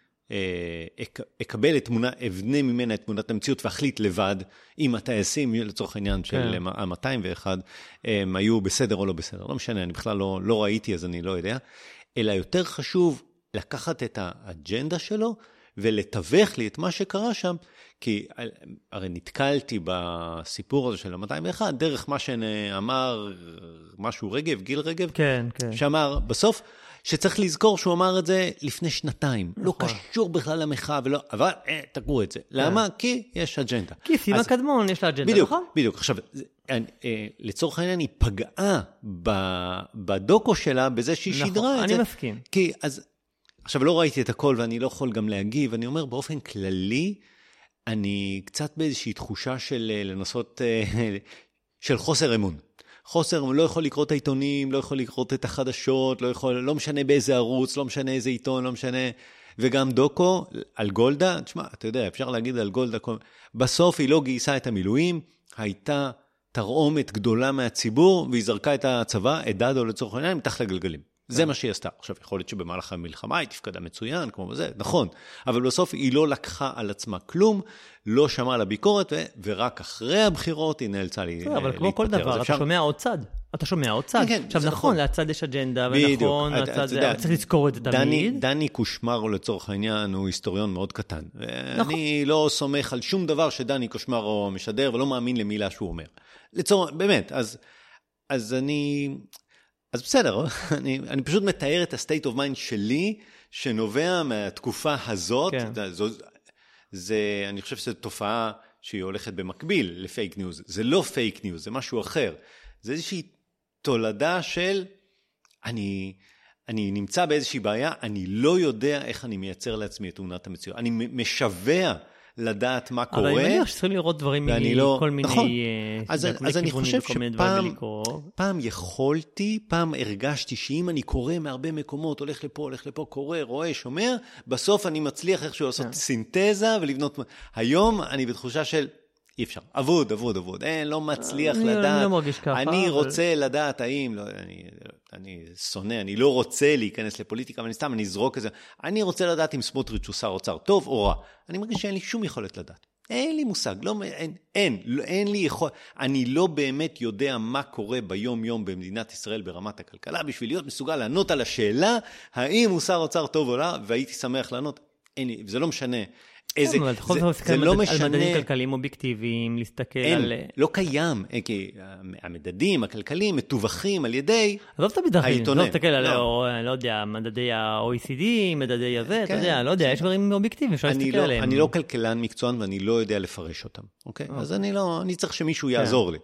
אקבל את תמונה, אבנה ממנה את תמונת המציאות ואחליט לבד אם הטייסים, לצורך העניין של כן. ה-201, הם היו בסדר או לא בסדר. לא משנה, אני בכלל לא, לא ראיתי, אז אני לא יודע. אלא יותר חשוב לקחת את האג'נדה שלו ולתווך לי את מה שקרה שם, כי הרי נתקלתי בסיפור הזה של ה-201 דרך מה שאמר משהו רגב, גיל רגב, כן, כן. שאמר בסוף שצריך לזכור שהוא אמר את זה לפני שנתיים. לא נכון. קשור בכלל למחאה, ולא, אבל אה, תקעו את זה. למה? כי יש אג'נדה. כי סימה קדמון יש לה אג'נדה, בדיוק, נכון? בדיוק. עכשיו, אני, אה, לצורך העניין, היא פגעה בדוקו שלה בזה שהיא נכון, שידרה את אני זה. מסכים. כי, אז, עכשיו, לא ראיתי את הכל ואני לא יכול גם להגיב, אני אומר באופן כללי, אני קצת באיזושהי תחושה של אה, לנסות, אה, של חוסר אמון. חוסר, לא יכול לקרוא את העיתונים, לא יכול לקרוא את החדשות, לא יכול, לא משנה באיזה ערוץ, לא משנה איזה עיתון, לא משנה... וגם דוקו על גולדה, תשמע, אתה יודע, אפשר להגיד על גולדה, בסוף היא לא גייסה את המילואים, הייתה תרעומת גדולה מהציבור, והיא זרקה את הצבא, את דדו לצורך העניין, מתחת לגלגלים. זה מה שהיא עשתה. עכשיו, יכול להיות שבמהלך המלחמה היא תפקדה מצוין, כמו זה, נכון, אבל בסוף היא לא לקחה על עצמה כלום, לא שמעה על הביקורת, ורק אחרי הבחירות היא נאלצה בסדר, אבל כמו כל להתפטר. דבר, אתה שומע עוד צד. אתה שומע עוד צד. כן, עכשיו זה נכון, נכון. לצד יש אג'נדה. ונכון, לצד זה, צריך לזכור את זה תמיד. דני קושמרו לצורך העניין הוא היסטוריון מאוד קטן. נכון. אני לא סומך על שום דבר שדני קושמרו משדר ולא מאמין למילה שהוא אומר. לצורך, באמת, אז, אז אני, אז בסדר, אני, אני פשוט מתאר את ה-state of mind שלי, שנובע מהתקופה הזאת. כן. זה, זו, זה, אני חושב שזו תופעה שהיא הולכת במקביל לפייק ניוז. זה לא פייק ניוז, זה משהו אחר. זה איזושהי תולדה של, אני, אני נמצא באיזושהי בעיה, אני לא יודע איך אני מייצר לעצמי את תמונת המציאות. אני משווע לדעת מה אבל קורה. אני מניח שצריכים לראות דברים ואני לא- מכל מיני נכון. אה, אז- אז אני חושב שפעם-. פעם יכולתי, פעם הרגשתי שאם אני קורא מהרבה מקומות, הולך לפה, הולך לפה, קורא, רואה, שומע, בסוף אני מצליח איכשהו לעשות כן. סינתזה ולבנות... היום אני בתחושה של אי אפשר, אבוד, אבוד, אבוד, אין, לא מצליח אני- אני לדעת. לא מרגיש ככה, אני אבל- רוצה לדעת האם, לא, אני, אני שונא, אני לא רוצה להיכנס לפוליטיקה, אבל אני סתם, אני אזרוק את זה. אני רוצה לדעת אם סמוטריץ' הוא שר אוצר טוב או רע. אני מרגיש שאין לי שום יכולת לדעת. אין לי מושג, לא, אין, אין, לא, אין לי יכול, אני לא באמת יודע מה קורה ביום-יום במדינת ישראל ברמת הכלכלה, בשביל להיות מסוגל לענות על השאלה האם הוא שר אוצר טוב או לא, והייתי שמח לענות, אין לי, זה לא משנה. איזה, כן, אתה זה, לא מדד- על משנה, מדדים כלכליים אובייקטיביים, להסתכל אין, על... לא קיים, אה, כי המדדים הכלכליים מתווכים על ידי, עזוב את העיתונאים, לא תסתכל על, לא. לא יודע, מדדי ה-OECD, מדדי הזה, אתה כן, יודע, לא יודע, יש דברים אובייקטיביים, אפשר להסתכל לא, עליהם. אני לא כלכלן מקצוען ואני לא יודע לפרש אותם, אוקיי? אז אני לא, אני צריך שמישהו יעזור לי.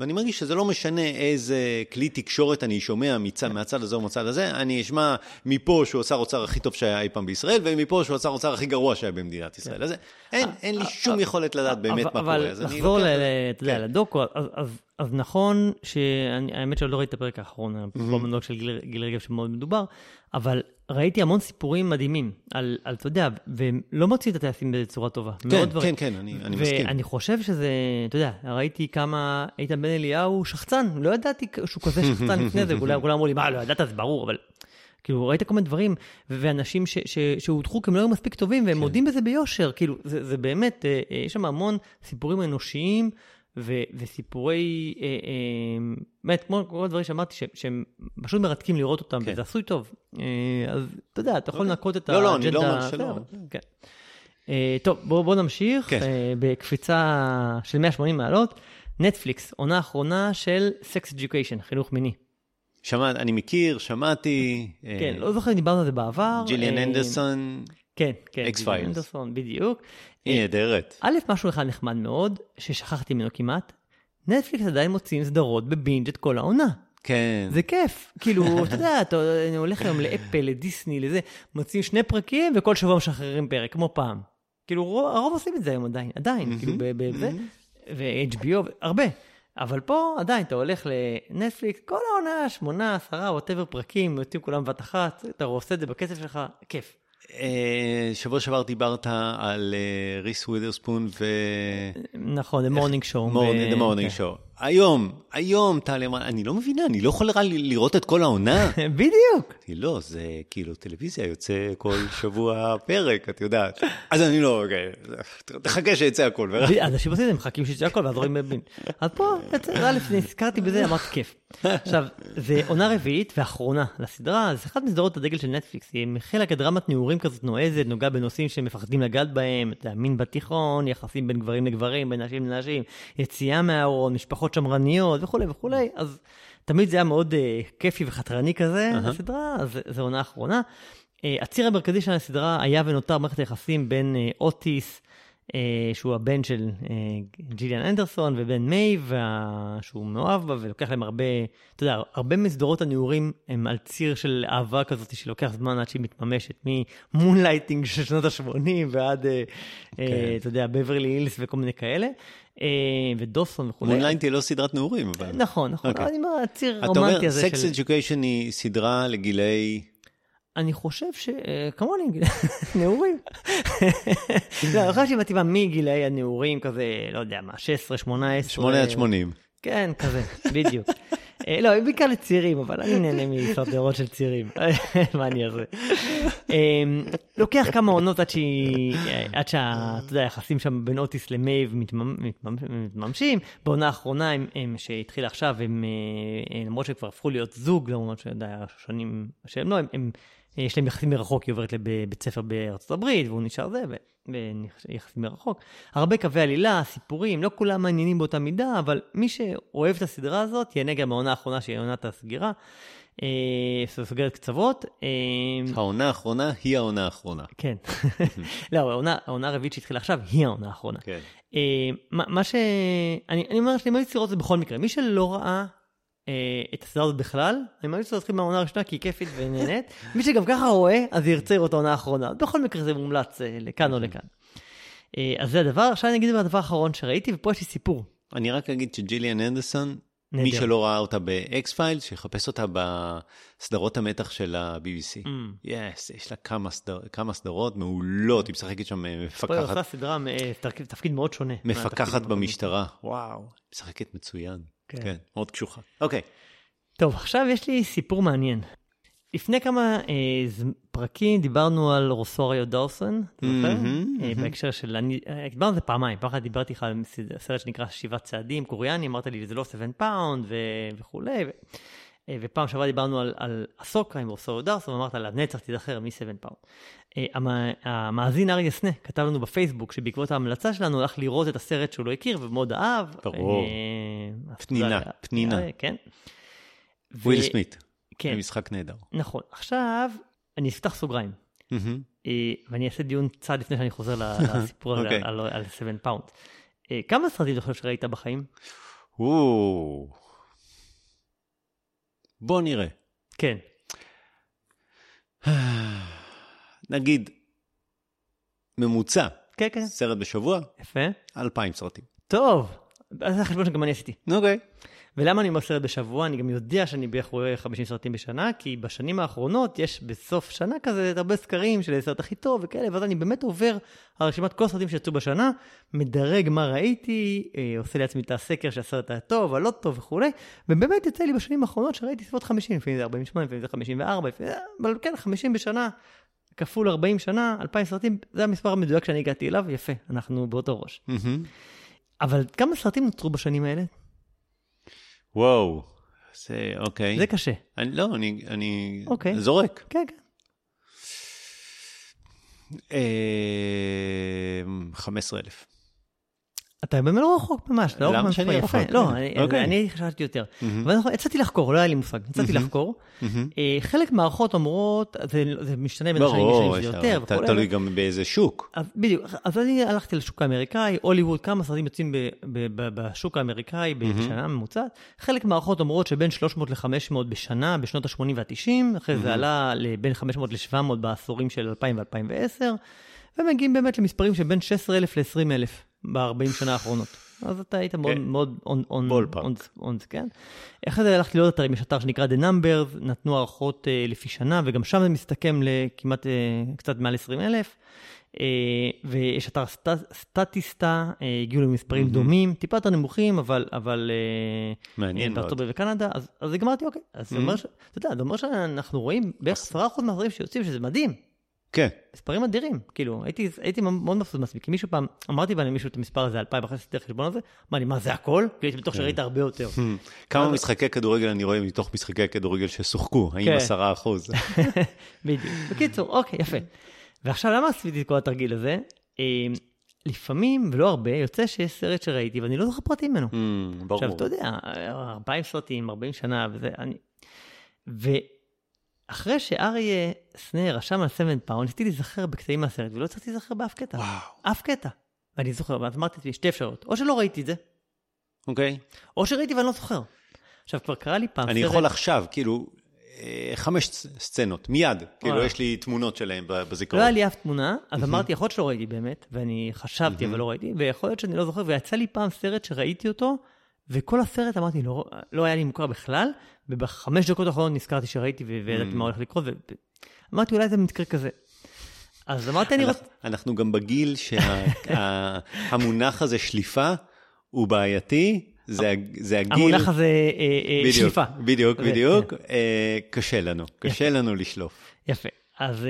ואני מרגיש שזה לא משנה איזה כלי תקשורת אני שומע מצד, מהצד הזה או מהצד הזה, אני אשמע מפה שהוא השר אוצר הכי טוב שהיה אי פעם בישראל, ומפה שהוא השר אוצר הכי גרוע שהיה במדינת ישראל. אז אין, אין לי שום יכולת לדעת באמת מה אבל קורה. אז אני לחזור, ל- לוקח- ל- אתה יודע, כן. לדוקו, אז- נכון שהאמת שלא ראיתי את הפרק האחרון, במונולוג של גיל רגב שמאוד מדובר, אבל ראיתי המון סיפורים מדהימים על, על, אתה יודע, והם לא מוצאים את הטייסים בצורה טובה. כן, דברים. כן, כן, אני אני מסכים. ואני חושב שזה, אתה יודע, ראיתי כמה איתן בן אליהו שחצן, לא ידעתי שהוא כזה שחצן לפני זה, כולם כולם אמרו לי, מה, לא ידעת, זה ברור, אבל... כאילו, ראית כל מיני דברים, ואנשים ש- ש- שהודחו כי הם לא היו מספיק טובים, והם מודים בזה ביושר, כאילו, זה, זה באמת, אה, אה, יש שם המון סיפורים אנושיים, ו- וסיפורי, אה, אה, באמת, כמו כל הדברים שאמרתי, ש- שהם פשוט מרתקים לראות אותם, כן. וזה עשוי טוב. אה, אז אתה יודע, אתה יכול אוקיי. לנקות את לא, לא, האג'נדה. אני לא אומר שלא. כן. אה, טוב, בואו בוא נמשיך כן. אה, בקפיצה של 180 מעלות. נטפליקס, עונה אחרונה של Sex Education, חינוך מיני. שמעת, אני מכיר, שמעתי. כן, אה, לא זוכר אם דיברנו על זה בעבר. ג'יליאן אה, אנדרסון, כן, כן. ג'יליאן אנדרסון, בדיוק. היא נהדרת. א', משהו אחד נחמד מאוד, ששכחתי ממנו כמעט, נטפליקס עדיין מוציאים סדרות בבינג' את כל העונה. כן. זה כיף. כאילו, אתה יודע, אתה אני הולך היום לאפל, לדיסני, לזה, מוציאים שני פרקים וכל שבוע משחררים פרק, כמו פעם. כאילו, רוב- הרוב עושים את זה היום עדיין, עדיין, כאילו, ב- ב- זה, ו-HBO, הרבה. אבל פה עדיין, אתה הולך לנטפליקס, כל העונה, שמונה, עשרה, ווטאבר פרקים, יוצאים כולם בבת אחת, אתה עושה את זה בכסף שלך, כיף. אה, שבוע שעבר דיברת על אה, ריס ווידרספון ו... נכון, The Morning Show. The Morning כן. Show. היום, היום אמרה, אני לא מבינה, אני לא יכול רק לראות את כל העונה. בדיוק. לא, זה כאילו טלוויזיה, יוצא כל שבוע פרק, את יודעת. אז אני לא, אוקיי, תחכה שיצא הכל. אנשים עושים את זה, מחכים שיצא הכל ואז רואים בבין. אז פה, א', נזכרתי בזה, אמרתי כיף. עכשיו, זה עונה רביעית ואחרונה לסדרה, זה אחת מסדרות הדגל של נטפליקס, היא מכילה כדרמת נעורים כזאת נועזת, נוגעה בנושאים שמפחדים לגעת בהם, אתה מין בתיכון, יחסים בין גברים לגברים, בין נשים לנשים, יציאה מהארון, משפחות שמרניות וכולי וכולי, אז תמיד זה היה מאוד אה, כיפי וחתרני כזה, אהה. הסדרה, אז זו עונה אחרונה. אה, הציר המרכזי של הסדרה היה ונותר מערכת היחסים בין אה, אוטיס, שהוא הבן של אה, ג'יליאן אנדרסון, ובין מייב, וה- שהוא מאוהב בה, ולוקח להם הרבה, אתה יודע, הרבה מסדרות הנעורים הם על ציר של אהבה כזאת שלוקח זמן עד שהיא מתממשת, מ Moonlighting של שנות ה-80 ועד, אה, כן. אה, אתה יודע, בברלי הילס וכל מיני כאלה, אה, ודוסון וכולי. מונליין היא לא סדרת נעורים, אבל... נכון, נכון, אוקיי. אני אומר, הציר אתה הרומנטי אומר, הזה סקס של... אדיוקיישן היא סדרה לגילאי... אני חושב ש... אה, כמוני, נעורים. לא, אני חושב מתאימה מגילאי הנעורים כזה, לא יודע מה, 16, 18. 8 עד 80. כן, כזה, בדיוק. אה, לא, בעיקר לצעירים, אבל אני נהנה מסרטרות של צעירים. מה אני אעשה? אה, לוקח כמה עונות עד שהיא, אה, עד שה... אתה יודע, היחסים שם בין אוטיס למייב מתממ- מתממ- מתממשים. בעונה האחרונה, שהתחילה עכשיו, הם, למרות שהם כבר הפכו להיות זוג, למרות שנים שהם לא, הם... הם יש להם יחסים מרחוק, היא עוברת לבית ספר בארצות הברית, והוא נשאר זה, ויחסים מרחוק. הרבה קווי עלילה, סיפורים, לא כולם מעניינים באותה מידה, אבל מי שאוהב את הסדרה הזאת, ייהנה גם מהעונה האחרונה שהיא עונת הסגירה. אה, סוגרת קצוות. אה, העונה האחרונה היא העונה האחרונה. כן. לא, העונה, הרביעית שהתחילה עכשיו היא העונה האחרונה. כן. אה, מה, ש... אני, אני אומר שאני ממליץ לראות את זה בכל מקרה. מי שלא ראה אה, את הסדרה הזאת בכלל, אני ממליץ לו להתחיל מהעונה הראשונה כי היא כיפית ונהנית. מי שגם ככה רואה, אז ירצה לראות העונה האחרונה. בכל מקרה זה מומלץ אה, לכאן או לכאן. אה, אז זה הדבר. עכשיו אני אגיד את הדבר האחרון שראיתי, ופה יש לי סיפור. אני רק אגיד שג'יליאן אנדרסון, מי. שלא ראה אותה ב X-File, שיחפש אותה בסדרות המתח של ה-BBC. Mm. יס, יש לה כמה סדר- כמה סדרות מעולות, היא משחקת שם אה, פה היא מפקחת עושה סדרה, אה, תפקיד- מאוד שונה. מפקחת במשטרה. וואו, משחקת מצוין. כן. כן, מאוד קשוחה. אוקיי. טוב, עכשיו יש לי סיפור מעניין. לפני כמה אה, פרקים דיברנו על רוסוריו דאוסון, אתה זוכר? מהמם, אה, מהמם. בהקשר של, אני, אה, דיברנו על זה פעמיים, פעם אחת דיברתי איתך על סרט שנקרא שבעת צעדים, קוריאני, אמרת לי זה לא 7 Pound ו- וכולי, ו- ופעם שעברה דיברנו על, על אהסוקה עם רוסוריו דאוסון, ואמרת לנצח תיזכר מ-7 Pound. אה, המ- המאזין אריה סנה כתב לנו בפייסבוק שבעקבות ההמלצה שלנו הלך לראות את הסרט שהוא לא הכיר ומאוד אהב. ברור. אה, פנינה. פנינה. אה, כן. וויל סמית. כן. זה משחק נהדר. נכון. עכשיו, אני אפתח סוגריים. אה, ואני אעשה דיון צעד לפני שאני חוזר לסיפור אוקיי. על- על על 7 Pound. אה, כמה סרטים אתה חושב שראית בחיים? בוא נראה. כן. נגיד, ממוצע, כן, כן. סרט בשבוע, יפה. אלפיים סרטים. טוב, אז זה החשבון שגם אני עשיתי. אוקיי. ולמה אני אומר סרט בשבוע? אני גם יודע שאני בערך רואה 50 סרטים בשנה, כי בשנים האחרונות יש בסוף שנה כזה הרבה סקרים של הסרט הכי טוב וכאלה, ואז אני באמת עובר על רשימת כל הסרטים שיצאו בשנה, מדרג מה ראיתי, אה, עושה לעצמי את הסקר שהסרט היה טוב, הלא טוב וכולי, ובאמת יצא לי בשנים האחרונות שראיתי סביבות 50, לפעמים זה 48, לפעמים זה 54, לפעמים... אבל כן, 50 בשנה, כפול 40 שנה, 2,000 סרטים, זה המספר המדויק שאני הגעתי אליו, יפה, אנחנו באותו ראש. מהמם. אבל כמה סרטים נוצרו בשנים האלה? וואו. זה, אוקיי. זה קשה. אני, לא, אני, אני אוקיי. זורק. כן, כן. אה, 15,000. אתה באמת לא רחוק ממש, לא? למה ממש שאני יפה. רחוק? לא. אני- אוקיי. אני חשבתי יותר. אבל נכון, יצאתי לחקור, לא היה לי מושג. יצאתי. לחקור. אה, חלק מהערכות אומרות, זה משתנה בין השנים, לה- יותר. תלוי גם באיזה שוק. בדיוק, אז אני הלכתי לשוק האמריקאי, הוליווד, כמה סרטים יוצאים בשוק האמריקאי בשנה ממוצעת. חלק מהערכות אומרות שבין 300 ל-500 בשנה, בשנות ה-80 וה-90, אחרי זה עלה לבין 500 ל-700 בעשורים של 2000 ו-2010, ומגיעים באמת למספרים של בין 16,000 ל-20,000 ב-40 שנה האחרונות. אז אתה היית מאוד כן. מאוד on, כן. אחרי זה הלכתי לעוד אתרים, יש אתר שנקרא The Numbers, נתנו הערכות אה, לפי שנה, וגם שם זה מסתכם לכמעט אה, קצת מעל 20,000. אה, ויש אתר סט, סטטיסטה, הגיעו למספרים. דומים, טיפה יותר נמוכים, אבל, אבל מעניין מאוד. בארצות וקנדה, אז, אז גמרתי, אוקיי. אז זה אומר, ש- אתה יודע, זה אומר שאנחנו רואים בערך 10% מהסרטים שיוצאים, שזה מדהים. כן. מספרים אדירים, כאילו, הייתי, הייתי מאוד מבסוט מעצמי, כי מישהו פעם, אמרתי למישהו את המספר הזה, 2,000, אחרי שעשיתי את החשבון הזה, אמר לי, מה זה הכל? כאילו, הייתי בטוח שראית הרבה יותר. כמה משחקי כדורגל אני רואה מתוך משחקי כדורגל ששוחקו? האם כן. עשרה אחוז? בדיוק. בקיצור, אוקיי, יפה. ועכשיו, למה עשיתי את כל התרגיל הזה? אה, לפעמים, ולא הרבה, יוצא שיש סרט שראיתי ואני לא זוכר פרטים ממנו. Mm, ברור. עכשיו, אתה יודע, 40 סרטים, 40 שנה, וזה, אני... ואחרי שאריה סנה רשם על 7 Pound, ניסיתי להיזכר בקטעים מהסרט, ולא הצלחתי להיזכר באף קטע. וואו. אף קטע. ואני זוכר, ואז אמרתי לעצמי, שתי אפשרויות. או שלא ראיתי את זה, אוקיי. או שראיתי ואני לא זוכר. עכשיו, כבר קרה לי פעם אני סרט... יכול עכשיו, כאילו, אה, חמש סצ- סצנות, מיד. כאילו. יש לי תמונות שלהם ב- לא בזיכרון. היה לי אף תמונה, אז אמרתי, יכול להיות שלא ראיתי באמת, ואני חשבתי, אבל לא ראיתי, ויכול להיות שאני לא זוכר, ויצא לי פעם סרט שראיתי אותו, וכל הסרט אמרתי, לא, לא היה לי מוכר בכלל, ובחמש דקות האחרונות נזכרתי שראיתי וידעתי מה הולך לקרות, ואמרתי, אולי זה מקרה כזה. אז אמרתי, אני רוצה... אנחנו- גם בגיל שהמונח הזה, שליפה, הוא בעייתי. זה זה הגיל... המונח הזה אה, אה, בדיוק, שליפה. בדיוק, בדיוק. אה, קשה לנו, קשה לנו לשלוף. יפה. אז,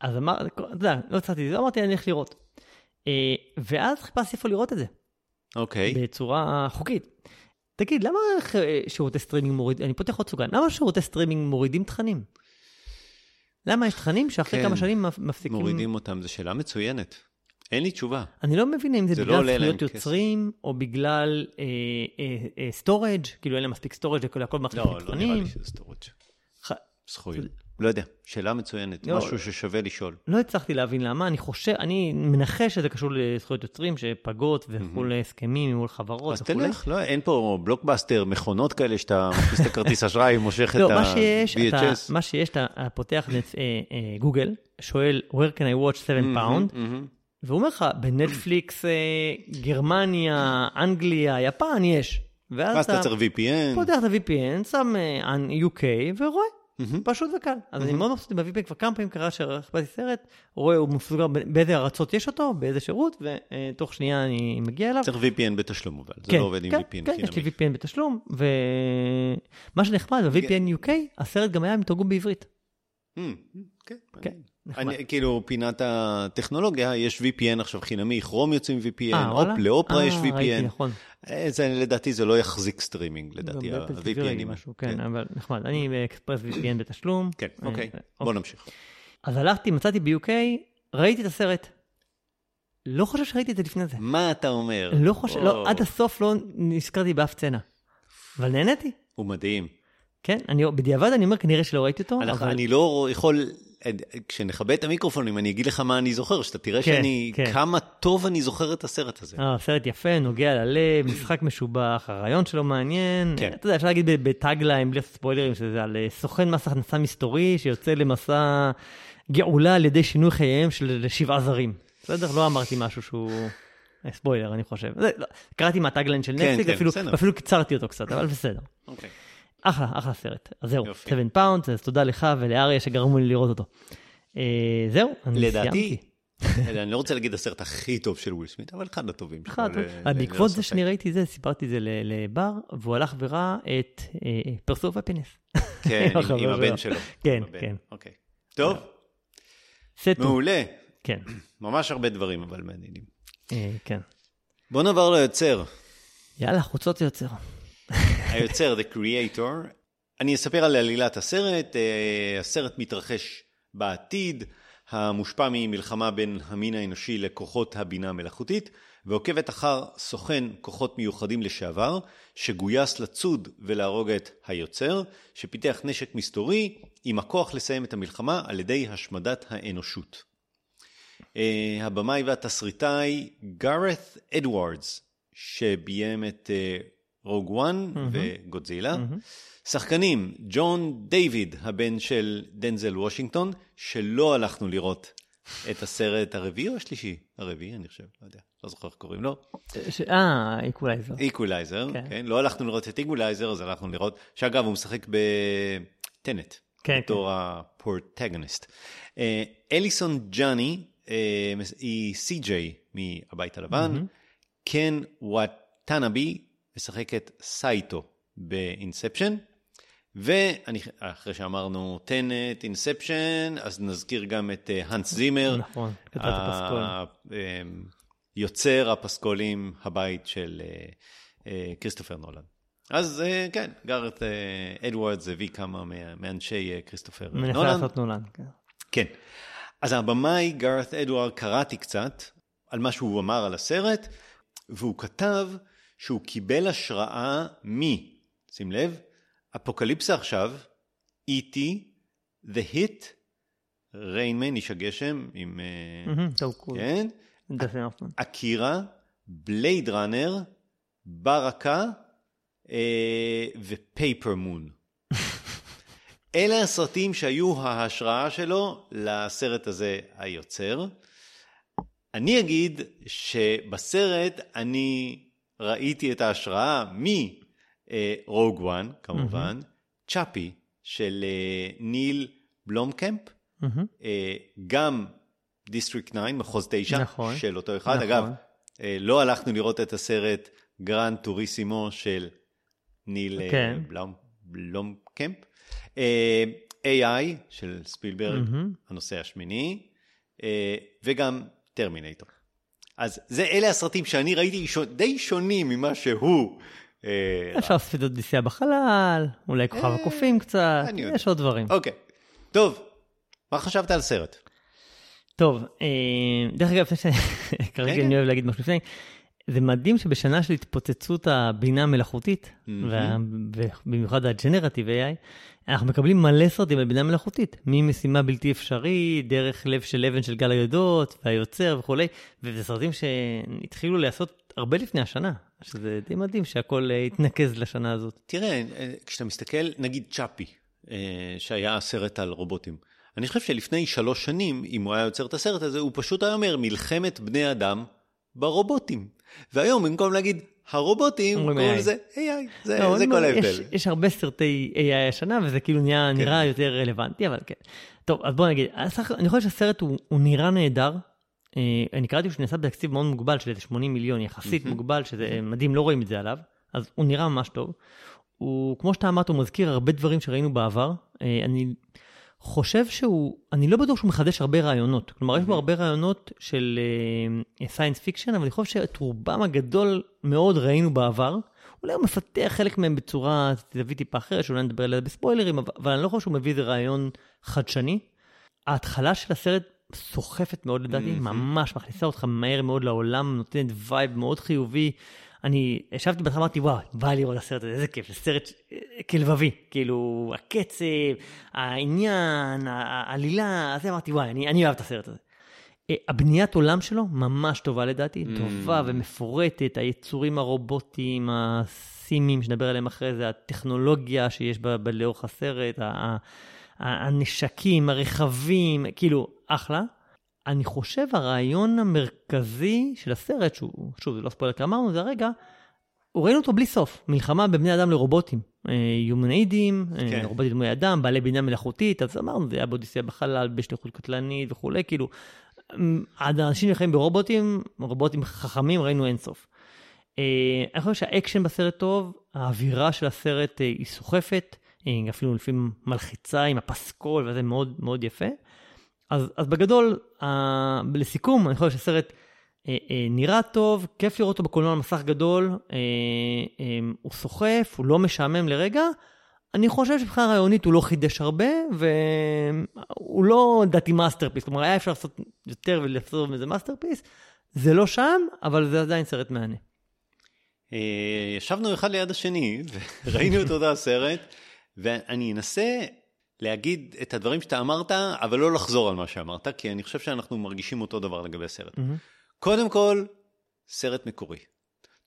אז אמר, אתה יודע, לא זה, אמרתי, אני אלך לראות. ואז חיפשתי איפה לראות את זה. אוקיי. בצורה חוקית. תגיד, למה אה, שירותי סטרימינג מורידים, אני פותח עוד סוגריים, למה שירותי סטרימינג מורידים תכנים? למה יש תכנים שאחרי כן, כמה שנים מפ- מפסיקים... מורידים אותם, זו שאלה מצוינת. אין לי תשובה. אני לא מבין אם זה, זה לא בגלל להם זכויות כסף. יוצרים, או בגלל storage, כאילו אין להם מספיק storage, הכל מצריך לא, לא נראה. לי שזה storage. ח- זכויות. לא יודע, שאלה מצוינת, לא. משהו ששווה לשאול. לא הצלחתי להבין למה, אני חושב, אני מנחש שזה קשור לזכויות יוצרים, שפגות וכולי הסכמים מול חברות אז וכולי. תלך, לא, אין פה בלוקבאסטר, מכונות כאלה שאתה מכניס את הכרטיס אשראי, מושך את לא, אתה, ה-VHS. מה שיש, אתה פותח נט- אה, אה, גוגל, שואל, where can I watch 7 pound, והוא אומר לך, בנטפליקס, אה, גרמניה, אנגליה, יפן, יש. ואז אתה צריך VPN. פותח את ה-VPN, שם UK ורואה. פשוט וקל. אז אני מאוד מבסוט עם ה-VPN, כבר כמה פעמים קרה שחיפשתי סרט, רואה, הוא מסוגר באיזה ארצות יש אותו, באיזה שירות, ותוך שנייה אני מגיע אליו. צריך VPN בתשלום, אבל זה לא עובד עם כן, VPN כן, יש לי חינמי. VPN בתשלום, ומה שנחמד, ב-VPN UK, הסרט גם היה עם תרגום בעברית. Mm, כן, כן. אני, כאילו, פינת הטכנולוגיה, יש VPN עכשיו חינמי, כרום יוצאים VPN, אה? אופ, לאופרה אה, יש ראיתי, VPN. נכון. אה, זה, לדעתי זה לא יחזיק סטרימינג, לדעתי, ראיתי ה-VPNים. משהו, כן, אבל נחמד. אני ב Express VPN בתשלום. כן, אה, אוקיי, אה, בוא נמשיך. אז הלכתי, מצאתי ב-UK, ראיתי את הסרט. לא חושב שראיתי את זה לפני זה. מה אתה אומר? לא חושב, או, לא, עד הסוף לא נזכרתי באף סצנה. אבל נהניתי. הוא מדהים. כן, אני, בדיעבד אני אומר, כנראה שלא ראיתי אותו, אנחנו- אבל... אני לא יכול, כשנכבה את המיקרופונים, אני אגיד לך מה אני זוכר, שאתה תראה כן, שאני, כן. כמה טוב אני זוכר את הסרט הזה. אה, סרט יפה, נוגע ללב, משחק משובח, הרעיון שלו מעניין. כן. אתה יודע, אפשר להגיד ב- ב tagline, בלי ספוילרים, שזה על אה, סוכן מס הכנסה מסתורי שיוצא למסע גאולה על ידי שינוי חייהם של שבעה זרים. בסדר? לא אמרתי משהו שהוא אה, ספוילר, אני חושב. זה, לא, קראתי מה tagline של כן, נטפליק, כן, אפילו, בסדר. ואפילו קיצרתי אותו קצת, אבל בסדר. אוקיי. אחלה, אחלה סרט. אז זהו, יופי. 7 Pounds, אז תודה לך ולאריה שגרמו לי לראות אותו. אה, זהו, אני לדעתי, סיימתי. אני לא רוצה להגיד הסרט הכי טוב של וויל סמית, אבל אחד הטובים. שלו, אחד, ל- בעקבות זה. שאני ראיתי זה, סיפרתי זה לבר, והוא הלך וראה את פרסוף הפינס. כן, עם- החבר עם הבן שלו. כן. כן. אוקיי. טוב. מעולה. כן, ממש הרבה דברים אבל מעניינים. אה, כן. בוא נעבור ליוצר. יאללה, חוצות יוצר. היוצר, The Creator. אני אספר על עלילת הסרט. אה, הסרט מתרחש בעתיד, המושפע ממלחמה בין המין האנושי לכוחות הבינה המלאכותית, ועוקבת אחר סוכן כוחות מיוחדים לשעבר, שגויס לצוד ולהרוג את היוצר, שפיתח נשק מסתורי עם הכוח לסיים את המלחמה על ידי השמדת האנושות. אה, הבמאי והתסריטאי גארת אדוארדס, שביים את Rogue One וגודזילה. שחקנים, ג'ון דיוויד, הבן של דנזל וושינגטון, שלא הלכנו לראות את הסרט הרביעי או השלישי? הרביעי, אני חושב, לא יודע, לא זוכר איך קוראים לו. אה, Equalizer. Equalizer, כן. כן. לא הלכנו לראות את איקולייזר, אז הלכנו לראות, שאגב, הוא משחק ב Tenet, כן, בתור ה protagonist. אה, אליסון ג'אני אה, היא סי.ג'יי מהבית הלבן, קן וואטנאבי משחק את סייטו ב Inception, ואחרי שאמרנו Tenet, Inception, אז נזכיר גם את אה, האנס זימר. נכון, כתב את הפסקול. אמ, יוצר הפסקולים, הבית של אה, אה, כריסטופר נולן. אז אה, כן, גארת אה, אדוארדס הביא כמה מה- מאנשי אה, כריסטופר אה, מנסה. לעשות נולן. כן. כן. אז הבמאי גארת אדוארד, קראתי קצת, על מה שהוא אמר על הסרט, והוא כתב שהוא קיבל השראה מ... שים לב, אפוקליפסה עכשיו, E.T., The Hit, Rain Man, איש הגשם, עם... אה, טוב, קול. כן? אקירה, Blade Runner, Baraka אה, ו Paper Moon. אלה הסרטים שהיו ההשראה שלו לסרט הזה היוצר. אני אגיד שבסרט אני ראיתי את ההשראה מ Rogue One, כמובן, Chappie של אה, ניל בלומקמפ. אה, גם District 9, מחוז 9, נכון. של אותו אחד. נכון. אגב, אה, לא הלכנו לראות את הסרט Gran Turismo של ניל כן. בלום, בלומקמפ. AI של ספילברג, מהמם. הנושא השמיני, וגם טרמינטור. אז זה, אלה הסרטים שאני ראיתי שו- די שונים ממה שהוא. אה, אפשר לעשות אודיסיאה בחלל, אולי כוכב אה, הקופים קצת. יש עוד דברים. אוקיי, טוב, מה חשבת על סרט? טוב, אה, דרך אגב. כרגע כן, אני אוהב להגיד משהו לפני, זה מדהים שבשנה של התפוצצות הבינה המלאכותית, וה- ובמיוחד הג'נרטיב AI, אנחנו מקבלים מלא סרטים על בינה מלאכותית, ממשימה בלתי אפשרית, דרך לב של אבן של גל היודות, והיוצר וכולי, וזה סרטים שהתחילו להיעשות הרבה לפני השנה, שזה די מדהים שהכל אה, התנקז לשנה הזאת. תראה, אה, כשאתה מסתכל, נגיד צ'אפי, אה, שהיה סרט על רובוטים, אני חושב שלפני שלוש שנים, אם הוא היה יוצר את הסרט הזה, הוא פשוט היה אומר, מלחמת בני אדם ברובוטים. והיום, במקום להגיד הרובוטים, קוראים. לזה AI, זה, לא, זה כל ההבדל. יש, יש הרבה סרטי AI השנה, וזה כאילו נהיה, כן. נראה יותר רלוונטי, אבל כן. טוב, אז בוא נגיד, אני חושב שהסרט הוא, הוא נראה נהדר. אה, אני קראתי שהוא נעשה בתקציב מאוד מוגבל של איזה 80 מיליון, יחסית מוגבל, שזה מדהים, לא רואים את זה עליו. אז הוא נראה ממש טוב. הוא, כמו שאתה אמרת, הוא מזכיר הרבה דברים שראינו בעבר. אה, אני חושב שהוא, אני לא בטוח שהוא מחדש הרבה רעיונות. כלומר, יש בו הרבה רעיונות של science fiction, אבל אני חושב שאת רובם הגדול מאוד ראינו בעבר. אולי הוא מפתח חלק מהם בצורה זווית טיפה אחרת, שאולי נדבר עליה בספוילרים, אבל, אבל אני לא חושב שהוא מביא איזה רעיון חדשני. ההתחלה של הסרט סוחפת מאוד לדעתי. ממש מכניסה אותך מהר מאוד לעולם, נותנת vibe מאוד חיובי. אני ישבתי בהתחלה, אמרתי, וואו, בא לי לראות את הסרט הזה, איזה כיף, זה סרט כלבבי, כאילו, הקצב, העניין, העלילה, אז אמרתי, וואי, אני, אני אוהב את הסרט הזה. אה, הבניית עולם שלו ממש טובה לדעתי, Mm. טובה ומפורטת, היצורים הרובוטיים, הסימים, שנדבר עליהם אחרי זה, הטכנולוגיה שיש בה לאורך הסרט, הנשקים, הרכבים, כאילו, אחלה. אני חושב הרעיון המרכזי של הסרט, שהוא, שוב, זה לא ספוילר כי אמרנו, זה הרגע, ראינו אותו בלי סוף, מלחמה בין בני אדם לרובוטים. אה, הומנואידים, אה, כן. רובוטים דמוי אדם, בעלי בינה מלאכותית, אז אמרנו, זה היה באודיסיאה בחלל, בשליחות קטלנית וכולי, כאילו, עד האנשים שחיים ברובוטים, רובוטים חכמים, ראינו אינסוף. אה, אני חושב שהאקשן בסרט טוב, האווירה של הסרט היא סוחפת, אפילו לפעמים מלחיצה עם הפסקול וזה מאוד מאוד יפה. אז, אז בגדול, אה, לסיכום, אני חושב שהסרט אה, אה, נראה טוב, כיף לראות אותו בקולנוע על מסך גדול, אה, אה, הוא סוחף, הוא לא משעמם לרגע. אני חושב שמבחינה רעיונית הוא לא חידש הרבה, והוא לא לדעתי masterpiece, כלומר היה אפשר לעשות יותר ולעשות מזה masterpiece, זה לא שם, אבל זה עדיין סרט מהנה. אה, ישבנו אחד ליד השני וראינו את אותו הסרט, ואני אנסה להגיד את הדברים שאתה אמרת, אבל לא לחזור על מה שאמרת, כי אני חושב שאנחנו מרגישים אותו דבר לגבי הסרט. קודם כל, סרט מקורי.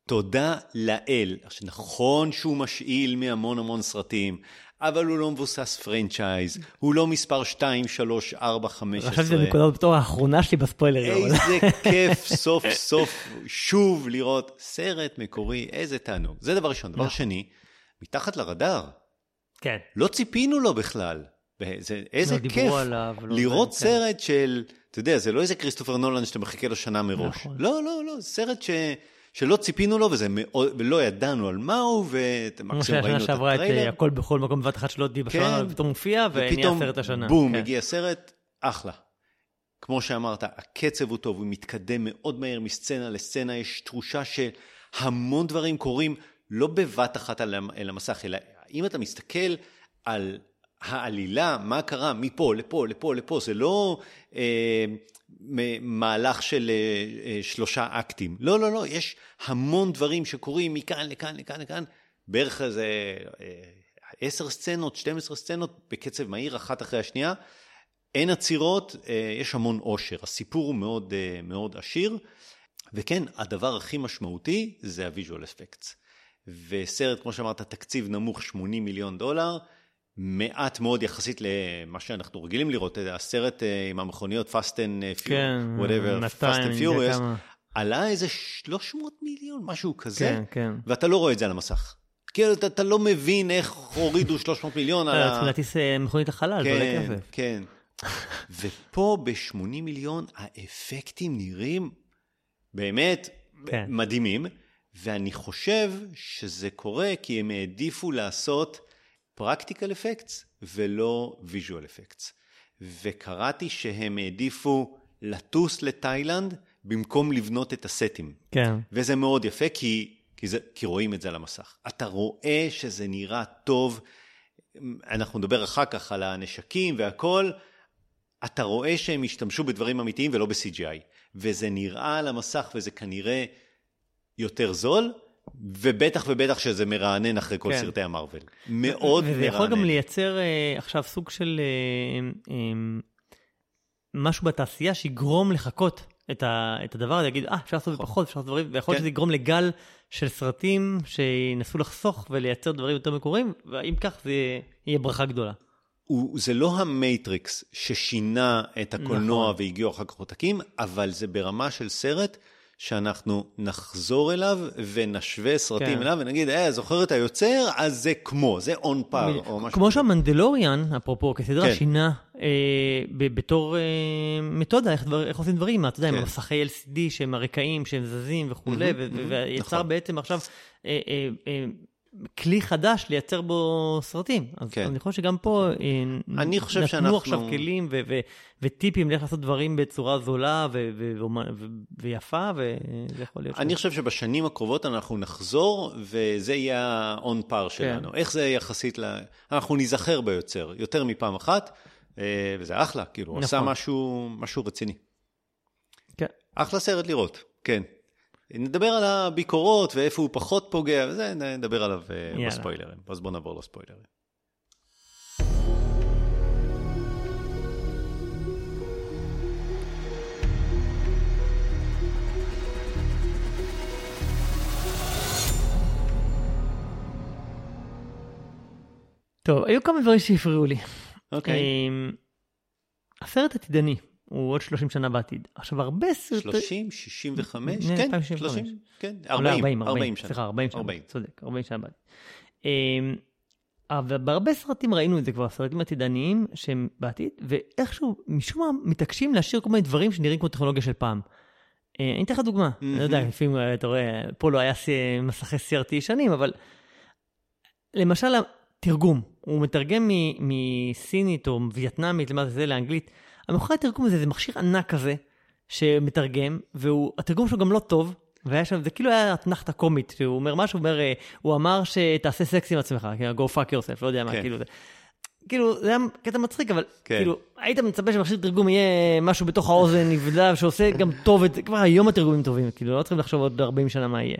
תודה לאל. עכשיו, נכון שהוא משאיל מהמון המון סרטים, אבל הוא לא מבוסס פרנצ'ייז, הוא לא מספר 2, 3, 4, 15. חשבתי שזה נקודה בתור האחרונה שלי בספוילרים. אבל- איזה כיף סוף סוף שוב לראות סרט מקורי, איזה תענוג. זה דבר ראשון. דבר נכון. שני, מתחת לרדאר, כן. לא ציפינו לו בכלל. וזה, איזה לא כיף עליו, לא לראות זה, כן. סרט של, אתה יודע, זה לא איזה כריסטופר נולן שאתה מחכה לו שנה מראש. נכון. לא, לא, לא, סרט ש... שלא ציפינו לו וזה מאוד, ולא ידענו על מה הוא, כמו ומקסימום ראינו שנה את שעברה את אה, הטריילר. הכל בכל מקום בבת אחת שלא דיברנו, כן. ופתאום מופיע, ונהיה סרט השנה. בום, כן. מגיע סרט, אחלה. כמו שאמרת, הקצב הוא טוב, הוא מתקדם מאוד מהר מסצנה לסצנה, יש תחושה שהמון דברים קורים לא בבת אחת על המסך, אלא אם אתה מסתכל על העלילה, מה קרה מפה לפה, לפה, לפה, זה לא אה, מהלך של אה, אה, שלושה אקטים. לא, לא, לא, יש המון דברים שקורים מכאן לכאן, לכאן, לכאן, בערך איזה אה, עשר סצנות, 12 סצנות, בקצב מהיר, אחת אחרי השנייה. אין עצירות, אה, יש המון עושר. הסיפור הוא מאוד, אה, מאוד עשיר. וכן, הדבר הכי משמעותי זה ה-visual effects. וסרט, כמו שאמרת, תקציב נמוך 80 מיליון דולר, מעט מאוד יחסית למה שאנחנו רגילים לראות, הסרט אה, עם המכוניות Fast and Furious, כן, whatever, 200, Fast and Furious. עלה איזה 300 מיליון, משהו כזה, כן, כן. ואתה לא רואה את זה על המסך. כאילו, אתה, אתה לא מבין איך הורידו 300 מיליון על ה... להטיס אה, מכונית לחלל, זה עולה כן, כסף. כן. ופה ב-80 מיליון האפקטים נראים באמת כן. מדהימים, ואני חושב שזה קורה כי הם העדיפו לעשות practical effects ולא visual effects. וקראתי שהם העדיפו לטוס לתאילנד במקום לבנות את הסטים. כן. וזה מאוד יפה, כי, כי, זה, כי רואים את זה על המסך. אתה רואה שזה נראה טוב, אנחנו נדבר אחר כך על הנשקים והכל, אתה רואה שהם השתמשו בדברים אמיתיים ולא ב-CGI. וזה נראה על המסך וזה כנראה יותר זול, ובטח ובטח שזה מרענן אחרי כל כן. סרטי המרוויל. מאוד וזה מרענן. יכול גם לייצר אה, עכשיו סוג של אה, אה, משהו בתעשייה שיגרום לחכות את, ה, את הדבר הזה, יגיד, אה, אפשר לעשות בפחות, אפשר לעשות דברים, ויכול להיות כן. שזה יגרום לגל של סרטים שינסו לחסוך ולייצר דברים יותר מקוריים, ואם כך זה יהיה ברכה גדולה. הוא, זה לא ה Matrix ששינה את הקולנוע נכון. והגיעו אחר כך עותקים, אבל זה ברמה של סרט שאנחנו נחזור אליו ונשווה סרטים כן. אליו ונגיד, אה, זוכר את היוצר? אז זה כמו, זה on par או משהו כמו. שה Mandalorian, אפרופו, כסדרה, כן. שינה אה, ב- בתור אה, מתודה, איך, דבר, איך עושים דברים, אתה יודע, כן. עם המסכי LCD שהם הרקעים, שהם זזים וכולי, מהמם, ו- מהמם, ויצר נכון. בעצם עכשיו אה, אה, אה, כלי חדש לייצר בו סרטים. אז כן. אני חושב שגם פה אה, אני חושב נתנו שאנחנו- עכשיו כלים ו- ו- וטיפים לאיך לעשות דברים בצורה זולה ו- ו- ו- ויפה, וזה יכול להיות... אני חושב שבשנים הקרובות אנחנו נחזור, וזה יהיה ה-on כן. par שלנו. איך זה יחסית ל... אנחנו ניזכר ביוצר יותר מפעם אחת, אה, וזה אחלה, כאילו, הוא עשה נכון. משהו, משהו רציני. כן. אחלה סרט לראות, כן. נדבר על הביקורות ואיפה הוא פחות פוגע, וזה נדבר עליו אה, יאללה. בספוילרים. אז בואו נעבור לספוילרים. טוב, היו כמה דברים שהפריעו לי. אוקיי. אמ, הסרט עתידני, הוא עוד 30 שנה בעתיד. עכשיו, הרבה סרטי... 30, 65, כן, כן, 2065. 30, כן, אולי 40, 40, 40 שנה. סליחה, 40 שנה. 40. צודק, 40 שנה בעתיד. אמ, אבל בהרבה סרטים ראינו את זה כבר, סרטים עתידניים שהם בעתיד, ואיכשהו, משום מה, מתעקשים להשאיר כל מיני דברים שנראים כמו טכנולוגיה של פעם. אה, אני אתן לך דוגמה, אני לא יודע, לפעמים אה, אתה רואה, פה לא היה מסכי CRT ישנים, אבל למשל התרגום, הוא מתרגם מסינית או וייטנאמית, למה זה לאנגלית, המאחורי התרגום הזה זה מכשיר ענק כזה, שמתרגם, והתרגום שלו גם לא טוב, והיה שם, זה כאילו היה אתנחתא קומית, שהוא אומר משהו, אומר, אה, הוא אמר שתעשה סקס עם עצמך, כאילו, go fuck yourself, לא יודע מה, כן. כאילו זה. כאילו, זה היה קטע מצחיק, אבל כן. כאילו, היית מצפה שמכשיר תרגום יהיה משהו בתוך האוזן נבדל, שעושה גם טוב את זה, כבר היום התרגומים טובים, כאילו, לא צריכים לחשוב עוד 40 שנה מה יהיה.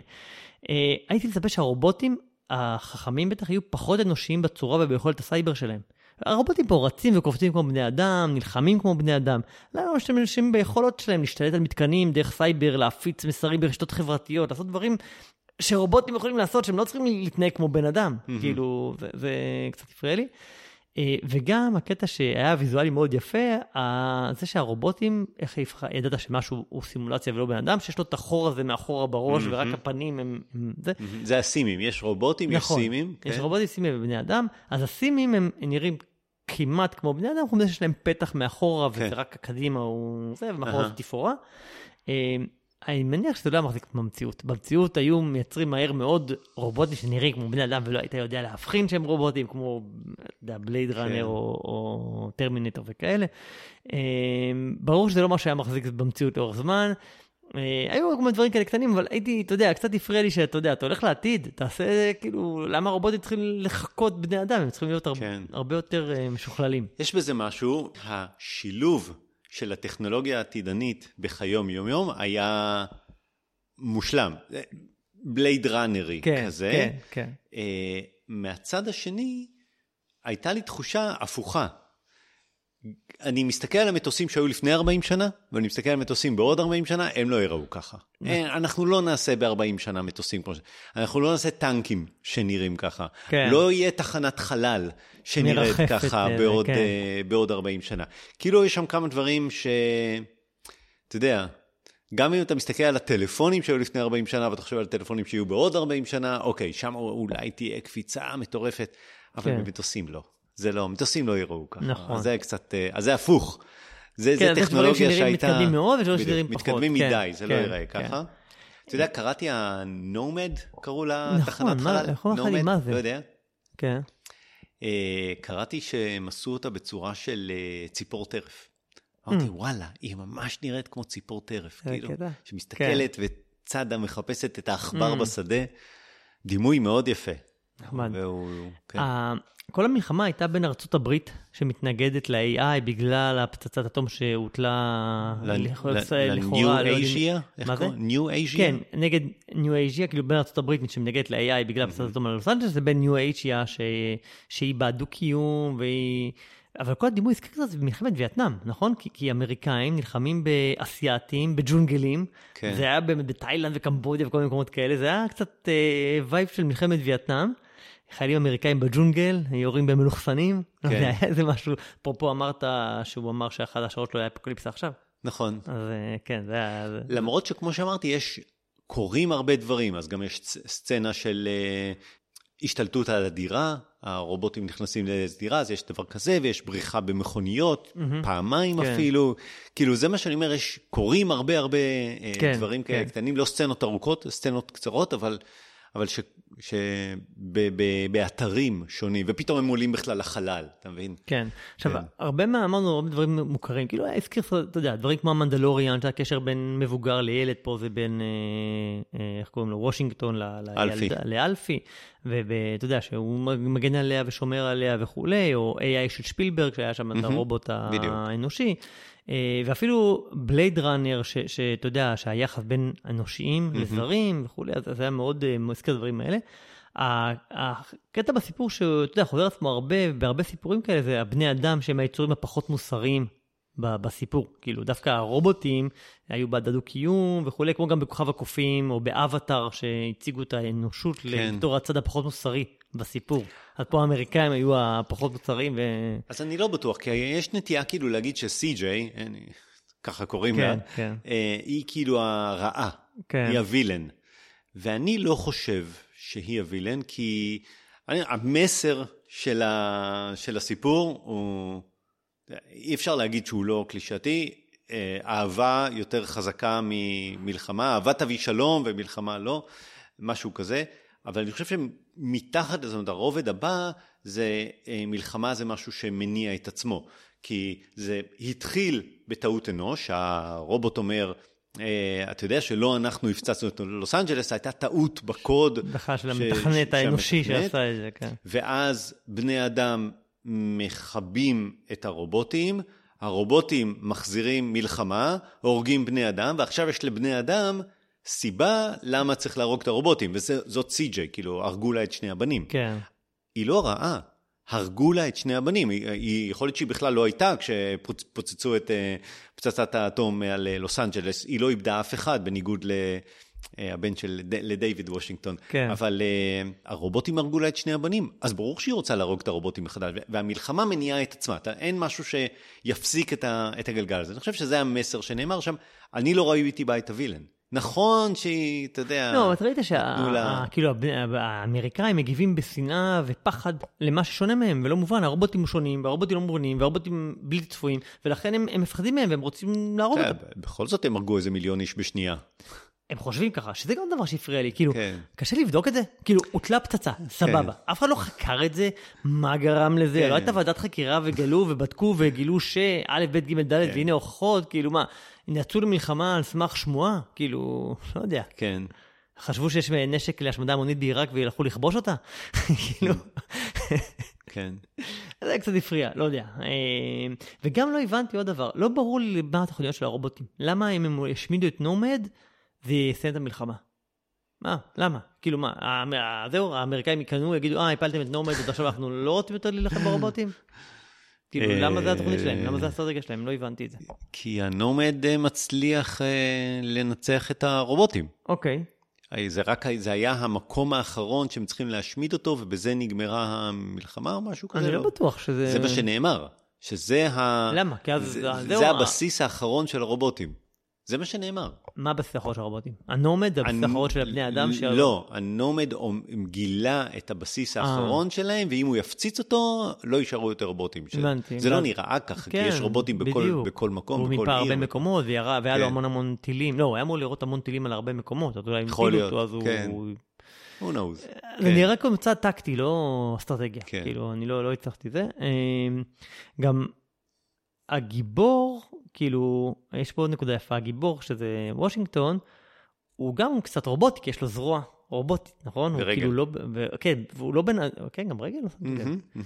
אה, הייתי מצפה שהרובוטים, החכמים בטח, יהיו פחות אנושיים בצורה וביכולת הסייבר שלהם. הרובוטים פה רצים וקופצים כמו בני אדם, נלחמים כמו בני אדם. למה לא משתמשים ביכולות שלהם להשתלט על מתקנים דרך סייבר, להפיץ מסרים ברשתות חברתיות, לעשות דברים שרובוטים יכולים לעשות, שהם לא צריכים להתנהג כמו בן אדם. כאילו, זה, זה קצת הפריע לי. אה, וגם הקטע שהיה ויזואלי מאוד יפה, זה שהרובוטים, איך ידעת שמשהו הוא סימולציה ולא בן אדם, שיש לו את החור הזה מאחורה בראש, ורק הפנים הם... הם זה. זה הסימים, יש רובוטים, יש נכון, סימים. יש כן. רובוטים סימים ובני אדם, אז הסימים הם נראים כמעט כמו בני אדם, חוץ מזה שיש להם פתח מאחורה, כן. וזה רק קדימה הוא זה, ומאחורה. זה תפאורה. אני מניח שזה לא היה מחזיק במציאות. במציאות היו מייצרים מהר מאוד רובוטים שנראים כמו בני אדם, ולא היית יודע להבחין שהם רובוטים, כמו, בלייד כן. ראנר או, או טרמינטור וכאלה. אה, ברור שזה לא מה שהיה מחזיק במציאות לאורך זמן. אה, היו כל מיני דברים כאלה קטנים, אבל הייתי, אתה יודע, קצת הפריע לי שאתה יודע, אתה הולך לעתיד, תעשה, כאילו, למה הרובוטים צריכים לחכות בני אדם? הם צריכים להיות הר... כן. הרבה יותר אה, משוכללים. יש בזה משהו, השילוב של הטכנולוגיה העתידנית ביום יום-יום היה מושלם. בלייד ראנרי כן, כזה. כן, כן. אה, מהצד השני, הייתה לי תחושה הפוכה. אני מסתכל על המטוסים שהיו לפני 40 שנה, ואני מסתכל על מטוסים בעוד 40 שנה, הם לא ייראו ככה. אין, אנחנו לא נעשה ב-40 שנה מטוסים כמו ש... אנחנו לא נעשה טנקים שנראים ככה. כן. לא יהיה תחנת חלל שנראית ככה אה, בעוד, כן. אה, בעוד 40 שנה. כאילו יש שם כמה דברים ש... אתה יודע, גם אם אתה מסתכל על הטלפונים שהיו לפני 40 שנה, ואתה חושב על הטלפונים שיהיו בעוד 40 שנה, אוקיי, שם אולי תהיה קפיצה מטורפת, אבל כן. במטוסים לא. זה לא, מטוסים לא יראו ככה. נכון. זה קצת, אה, אז זה הפוך. זה, כן, זה יש דברים טכנולוגיה שנראים שהייתה... מתקדמים מאוד, ויש דברים שנראים פחות. מתקדמים כן, מדי, זה לא כן, ייראה כן. ככה. אתה יודע, קראתי הנומד, קראו לה נכון, תחנת חלל? לי, Nomad? מה זה? לא יודע. כן. אה, קראתי שהם עשו אותה בצורה של אה, ציפור טרף. אמרתי, וואלה, היא ממש נראית כמו ציפור טרף, כאילו, קטע. שמסתכלת וצדה מחפשת את העכבר Mm. בשדה. דימוי מאוד יפה. נחמד. והוא, כן. כל המלחמה הייתה בין ארצות הברית, שמתנגדת ל-AI בגלל הפצצת אטום שהוטלה להיות, לכאורה, לא ל-New יודעים- Asia? מה זה? New Asia? כן, נגד ניו אייג'יה, כאילו בין ארצות הברית שמתנגדת ל-AI בגלל הפצצת אטום על לוס אנג'לס, זה בין ניו אייג'יה שהיא בעד דו-קיום, והיא... אבל כל הדימוי הזכיר קצת במלחמת וייטנאם, נכון? כי, כי אמריקאים נלחמים באסייתים, בג'ונגלים. כן. זה היה באמת בתאילנד וקמבודיה וכל מיני מקומות כאלה, זה היה קצת אה, וייב של מלחמת וייטנאם. חיילים אמריקאים בג'ונגל, יורים במלוכסנים. לא כן. יודע, היה איזה משהו, אפרופו אמרת שהוא אמר שאחת השעות שלו היה אפוקליפסה עכשיו. נכון. אז אה, כן, זה היה... זה- למרות שכמו שאמרתי, יש, קורים הרבה דברים, אז גם יש סצנה של אה, השתלטות על הדירה, הרובוטים נכנסים לאיזו דירה, אז יש דבר כזה, ויש בריחה במכוניות, פעמיים כן. אפילו. כאילו, זה מה שאני אומר, יש, קורים הרבה הרבה אה, כן, דברים כאלה כן. קטנים, לא סצנות ארוכות, סצנות קצרות, אבל, אבל ש, שבאתרים שונים, ופתאום הם עולים בכלל לחלל, אתה מבין? כן. עכשיו, כן. הרבה מה, אמרנו, הרבה דברים מוכרים, כאילו, הזכיר, אתה יודע, דברים כמו המנדלוריאן, שהקשר בין מבוגר לילד פה זה בין, אה, אה, איך קוראים לו, וושינגטון ל- אלפי. לילדה- לאלפי, ואתה יודע, שהוא מגן עליה ושומר עליה וכולי, או AI של שפילברג, שהיה שם את הרובוט בדיוק. האנושי. אה, ואפילו בלייד ראנר, שאתה יודע, שהיחס בין אנושיים לזרים וכולי, אז זה היה מאוד אה, מזכיר את הדברים האלה. הקטע בסיפור שהוא, אתה יודע, חוזר עצמו הרבה, בהרבה סיפורים כאלה, זה הבני אדם שהם היצורים הפחות מוסריים בסיפור. כאילו, דווקא הרובוטים היו בעד הדו-קיום וכולי, כמו גם בכוכב הקופים, או באבטאר, שהציגו את האנושות כן. בתור הצד הפחות מוסרי בסיפור. אז פה האמריקאים היו הפחות מוסריים, ו... אז אני לא בטוח, כי יש נטייה כאילו להגיד אני- ככה קוראים לה, כן, כן. אה, היא כאילו הרעה, כן. היא הווילן. ואני לא חושב שהיא הווילן, כי אני, המסר של, ה, של הסיפור הוא, אי אפשר להגיד שהוא לא קלישאתי, אה, אהבה יותר חזקה ממלחמה, אהבה תביא שלום ומלחמה לא, משהו כזה. אבל אני חושב שמתחת לזה, הרובד הבא זה אה, מלחמה זה משהו שמניע את עצמו. כי זה התחיל בטעות אנוש, הרובוט אומר, אה, אתה יודע שלא אנחנו הפצצנו את לוס אנג'לס, הייתה טעות בקוד. בכלל של המתכנת האנושי שעשה את זה, כן. ואז בני אדם מכבים את הרובוטים, הרובוטים מחזירים מלחמה, הורגים בני אדם, ועכשיו יש לבני אדם סיבה למה צריך להרוג את הרובוטים, וזאת סי.ג'יי, כאילו, הרגו לה את שני הבנים. כן. היא לא רעה, הרגו לה את שני הבנים. היא, היא יכול להיות שהיא בכלל לא הייתה כשפוצצו את אה, פצצת האטום על אה, לוס אנג'לס, היא לא איבדה אף אחד, בניגוד ל... הבן של לדיוויד וושינגטון. כן. אבל uh, הרובוטים הרגו לה את שני הבנים, אז ברור שהיא רוצה להרוג את הרובוטים מחדש, והמלחמה מניעה את עצמה, אתה, אין משהו שיפסיק את, ה, את הגלגל הזה. אני חושב שזה המסר שנאמר שם, אני לא ראיתי בה את הווילן. נכון שהיא, אתה יודע... לא, אתה ראית שכאילו האמריקאים מגיבים בשנאה ופחד למה ששונה מהם, ולא מובן, הרובוטים שונים, והרובוטים לא מובנים, והרובוטים בלתי צפויים, ולכן הם הם מפחדים מהם והם רוצים להרוג אתה אותם. בכל זאת הם הרגו איזה מיליון איש בשנייה. הם חושבים ככה, שזה גם דבר שהפריע לי, כאילו, כן. קשה לבדוק את זה, כאילו, הוטלה פצצה, סבבה. אף אחד לא חקר את זה, מה גרם לזה, כן. לא הייתה ועדת חקירה וגלו ובדקו וגילו שא', ב', ג', ד', כן. והנה הוכחות, כאילו מה, יצאו למלחמה על סמך שמועה, כאילו, לא יודע. כן. חשבו שיש נשק להשמדה המונית בעיראק והלכו לכבוש אותה? כאילו, כן. זה קצת הפריע, לא יודע. אה, וגם לא הבנתי עוד דבר, לא ברור לי מה התוכניות של הרובוטים. למה אם הם ישמידו את נומד, זה יסיים את המלחמה? מה? למה? כאילו מה, האמ- זהו, האמריקאים יקנו, יגידו, אה, הפלתם את נומד, אז עכשיו אנחנו לא רוצים יותר להילחם ברובוטים? כאילו, אה, למה זה התוכנית שלהם? למה זה האסטרטגיה שלהם? לא הבנתי את זה. כי הנומד אה, מצליח אה, לנצח את הרובוטים. אוקיי, אה, זה רק, זה היה המקום האחרון שהם צריכים להשמיד אותו, ובזה נגמרה המלחמה או משהו כזה? אני לא בטוח שזה... זה מה שנאמר, שזה ה... למה? כי אז זה, זה- זה, הבסיס האחרון של הרובוטים. זה מה שנאמר. מה הבסיס האחרון של הרובוטים? הנומד זה הבסיס הנ- האחרון של הבני אדם? ש- לא, הנומד גילה את הבסיס האחרון שלהם, ואם הוא יפציץ אותו, לא יישארו יותר רובוטים. הבנתי, זה לא הבנתי. נראה ככה, כי כן, יש רובוטים בכל, בדיוק. בכל מקום, הוא מיפה הרבה עיר. מקומות, והיה לו כן. המון המון טילים. לא, הוא היה אמור לראות המון טילים על הרבה מקומות, אז אולי אם להיות, אותו, אז הוא... כן. הוא- Who knows. זה כן. נראה כמו צעד טקטי, לא אסטרטגיה. כן. כאילו, אני לא לא הצלחתי זה. אמ, גם הגיבור, כאילו, יש פה עוד נקודה יפה, הגיבור, שזה וושינגטון, הוא גם קצת רובוטי, כי יש לו זרוע רובוטית, נכון? הוא ורגל. כאילו לא, ו- כן, והוא לא בן, כן, גם רגל, לב. מהמם, מהמם.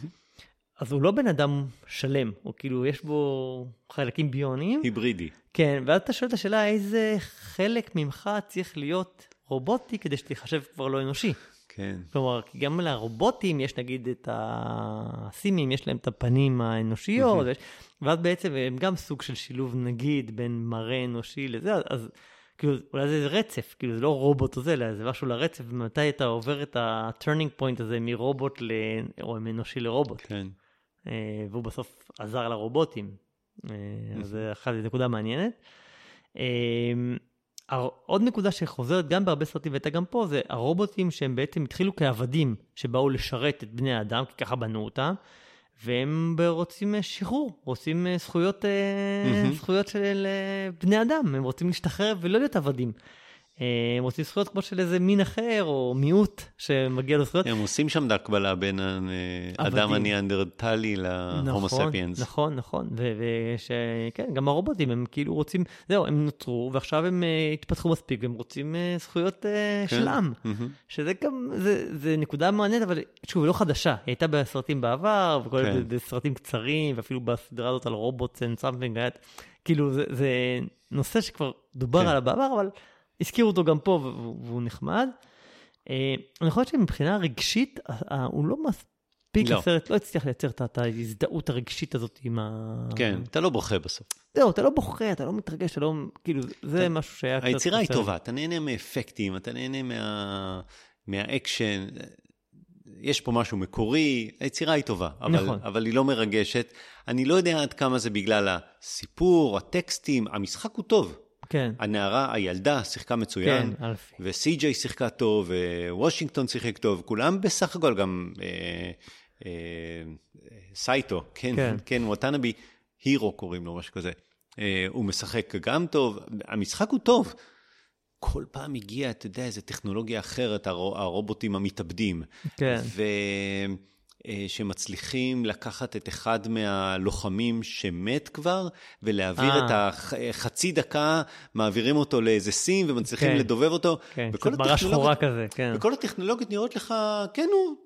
אז הוא לא בן אדם שלם, הוא כאילו, יש בו חלקים ביוניים. היברידי. כן, ואז אתה שואל את השאלה, איזה חלק ממך צריך להיות רובוטי כדי שתיחשב כבר לא אנושי? כן. כלומר, גם לרובוטים יש נגיד את הסימים, יש להם את הפנים האנושיות, ויש- ואז בעצם הם גם סוג של שילוב נגיד בין מראה אנושי לזה, אז- אז כאילו אולי זה רצף, כאילו זה לא רובוט או זה, אלא זה משהו לרצף, ומתי אתה עובר את ה-turning point הזה מרובוט ל... או מאנושי לרובוט, כן. אה, והוא בסוף עזר לרובוטים. אה, אז זה אחת נקודה מעניינת. עוד נקודה שחוזרת גם בהרבה סרטים והייתה גם פה, זה הרובוטים שהם בעצם התחילו כעבדים שבאו לשרת את בני האדם, כי ככה בנו אותם, והם רוצים אה, שחרור, רוצים אה, זכויות, מהמם. זכויות של בני אדם, הם רוצים להשתחרר ולא להיות עבדים. אה, הם רוצים זכויות כמו של איזה מין אחר או מיעוט שמגיע לו זכויות. הם עושים שם את ההקבלה בין האדם עבדים. הניאנדרטלי להומו נכון, ספיאנס. נכון, נכון, וכן, גם הרובוטים הם כאילו רוצים, זהו, הם נוצרו ועכשיו הם אה, התפתחו מספיק והם רוצים אה, זכויות אה, כן. של עם, מהמם. שזה גם, זה, זה נקודה מעניינת, אבל שוב, היא לא חדשה, היא הייתה בסרטים בעבר, וכל כן. כן. בסרטים קצרים, ואפילו בסדרה הזאת על רובוטס and something, היה, כאילו זה, זה נושא שכבר דובר כן. עליו בעבר, אבל הזכירו אותו גם פה והוא, נחמד. אה, אני חושב שמבחינה רגשית, הוא לא מספיק, לא. הסרט לא הצליח לייצר את ההזדהות הרגשית הזאת עם ה... כן, אתה לא בוכה בסוף. זהו, אתה לא בוכה, אתה לא מתרגש, אתה לא... כאילו, זה משהו שהיה קצת... היצירה היא. טובה, אתה נהנה מאפקטים, אתה נהנה מה... מהאקשן. יש פה משהו מקורי, היצירה היא טובה, אבל, נכון. אבל היא לא מרגשת. אני לא יודע עד כמה זה בגלל הסיפור, הטקסטים, המשחק הוא טוב. כן, הנערה, הילדה, שיחקה מצוין. כן, אלפי. וסי.ג'יי שיחקה טוב, ווושינגטון שיחק טוב, כולם בסך הכל גם אה, אה, סייטו, כן, כן. כן, וואטנאבי, הירו קוראים לו, משהו כזה. אה, הוא משחק גם טוב, המשחק הוא טוב. כל פעם הגיע, אתה יודע, איזו טכנולוגיה אחרת, הרו- הרובוטים המתאבדים. כן. אה, שמצליחים לקחת את אחד מהלוחמים שמת כבר, ולהעביר אה. את החצי דקה, מעבירים אותו לאיזה סים ומצליחים כן. לדובב אותו. כן, קצת מראה שחורה כזה, כן. וכל הטכנולוגיות נראות לך, כן, הוא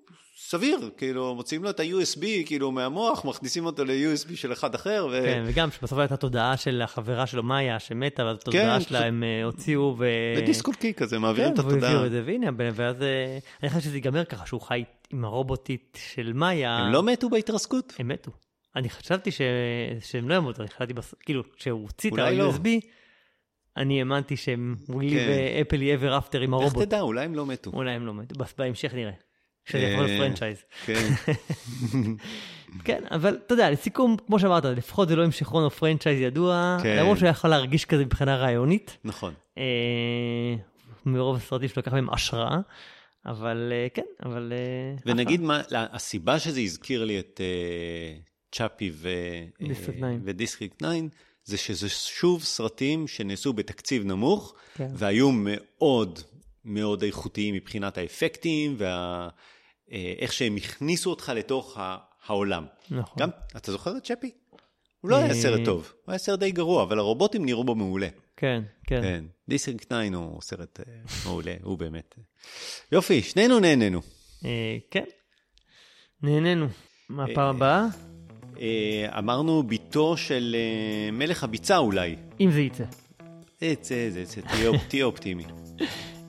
סביר, כאילו, מוציאים לו את ה-USB, כאילו, מהמוח, מכניסים אותו ל-USB של אחד אחר, ו... כן, וגם שבסוף הייתה תודעה של החברה שלו, מאיה, שמתה, ואז התודעה כן, שלה ש- הם אה, הוציאו ו... בדיסק אוף קי כזה, מעבירים כן, את התודעה. העביר את זה, והנה, ואז אה, אני חושב שזה ייגמר ככה, שהוא חי עם הרובוטית של מאיה. הם לא מתו בהתרסקות? הם מתו. אני חשבתי ש... שהם לא ימותו, אני חשבתי, בס... כאילו, כשהוא הוציא את אולי לא. ה-USB, אני האמנתי שהם live כן. happily ever after עם איך הרובוט. תדע, אולי הם לא מתו. אולי הם לא מתו, בהמשך נראה. להיות אה, franchise. כן, כן, אבל אתה יודע, לסיכום, כמו שאמרת, לפחות זה לא המשכון או franchise ידוע, כן. למרות שהוא יכול להרגיש כזה מבחינה רעיונית. נכון. אה, מרוב הסרטים שלו לקח מהם השראה, אבל אה, כן, אבל... אה, ונגיד מה, הסיבה שזה הזכיר לי את אה, צ'אפי ו- אה, 9. ו-District 9, זה שזה שוב סרטים שנעשו בתקציב נמוך, כן. והיו מאוד מאוד איכותיים מבחינת האפקטים, ואיך שהם הכניסו אותך לתוך העולם. נכון. גם, אתה זוכר את צ'אפי? הוא לא היה אה, סרט טוב, הוא היה סרט די גרוע, אבל הרובוטים נראו בו מעולה. כן, כן. כן, District 9 הוא סרט אה, מעולה, הוא באמת. יופי, שנינו נהנינו. אה, כן. נהנינו. מה אה, הפעם הבאה? אה, אמרנו בתו של אה, מלך הביצה אולי. אם זה יצא. זה, זה, אופ- תהיה אופטימי.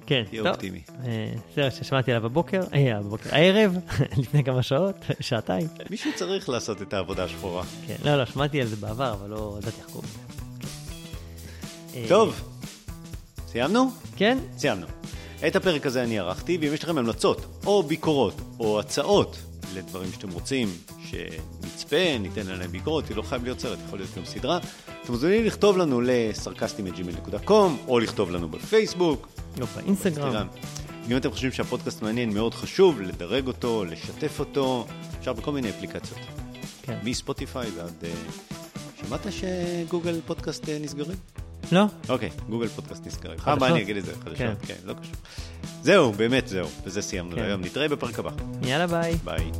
כן, תהיה טוב. אופטימי. אה, סרט ששמעתי עליו בבוקר, אה, בבוקר, הערב, לפני כמה שעות, שעתיים. מישהו צריך לעשות את העבודה השחורה. כן, לא, לא, שמעתי על זה בעבר, אבל לא ידעתי איך קוראים לזה. אה, טוב, סיימנו? כן, סיימנו. את הפרק הזה אני ערכתי, ואם יש לכם המלצות, או ביקורות, או הצעות לדברים שאתם רוצים שנצפה, ניתן עליהם ביקורת, זה לא חייב להיות סרט, יכול להיות גם סדרה, אתם מוזמנים לכתוב לנו לסרקסטים.gmail.com, או לכתוב לנו בפייסבוק, לא באינסטגרם. אם אתם חושבים שהפודקאסט מעניין, מאוד חשוב לדרג אותו, לשתף אותו, אפשר בכל מיני אפליקציות. כן. מספוטיפיי ועד... אה, שמעת שגוגל פודקאסט אה, נסגרים? לא? אוקיי, Google Podcast נסגרים. חדשות. פעם הבאה אני אגיד את זה, חדשות, כן. כן, לא קשור. זהו, באמת זהו, וזה סיימנו כן. להיום. נתראה בפרק הבא. יאללה ביי. ביי.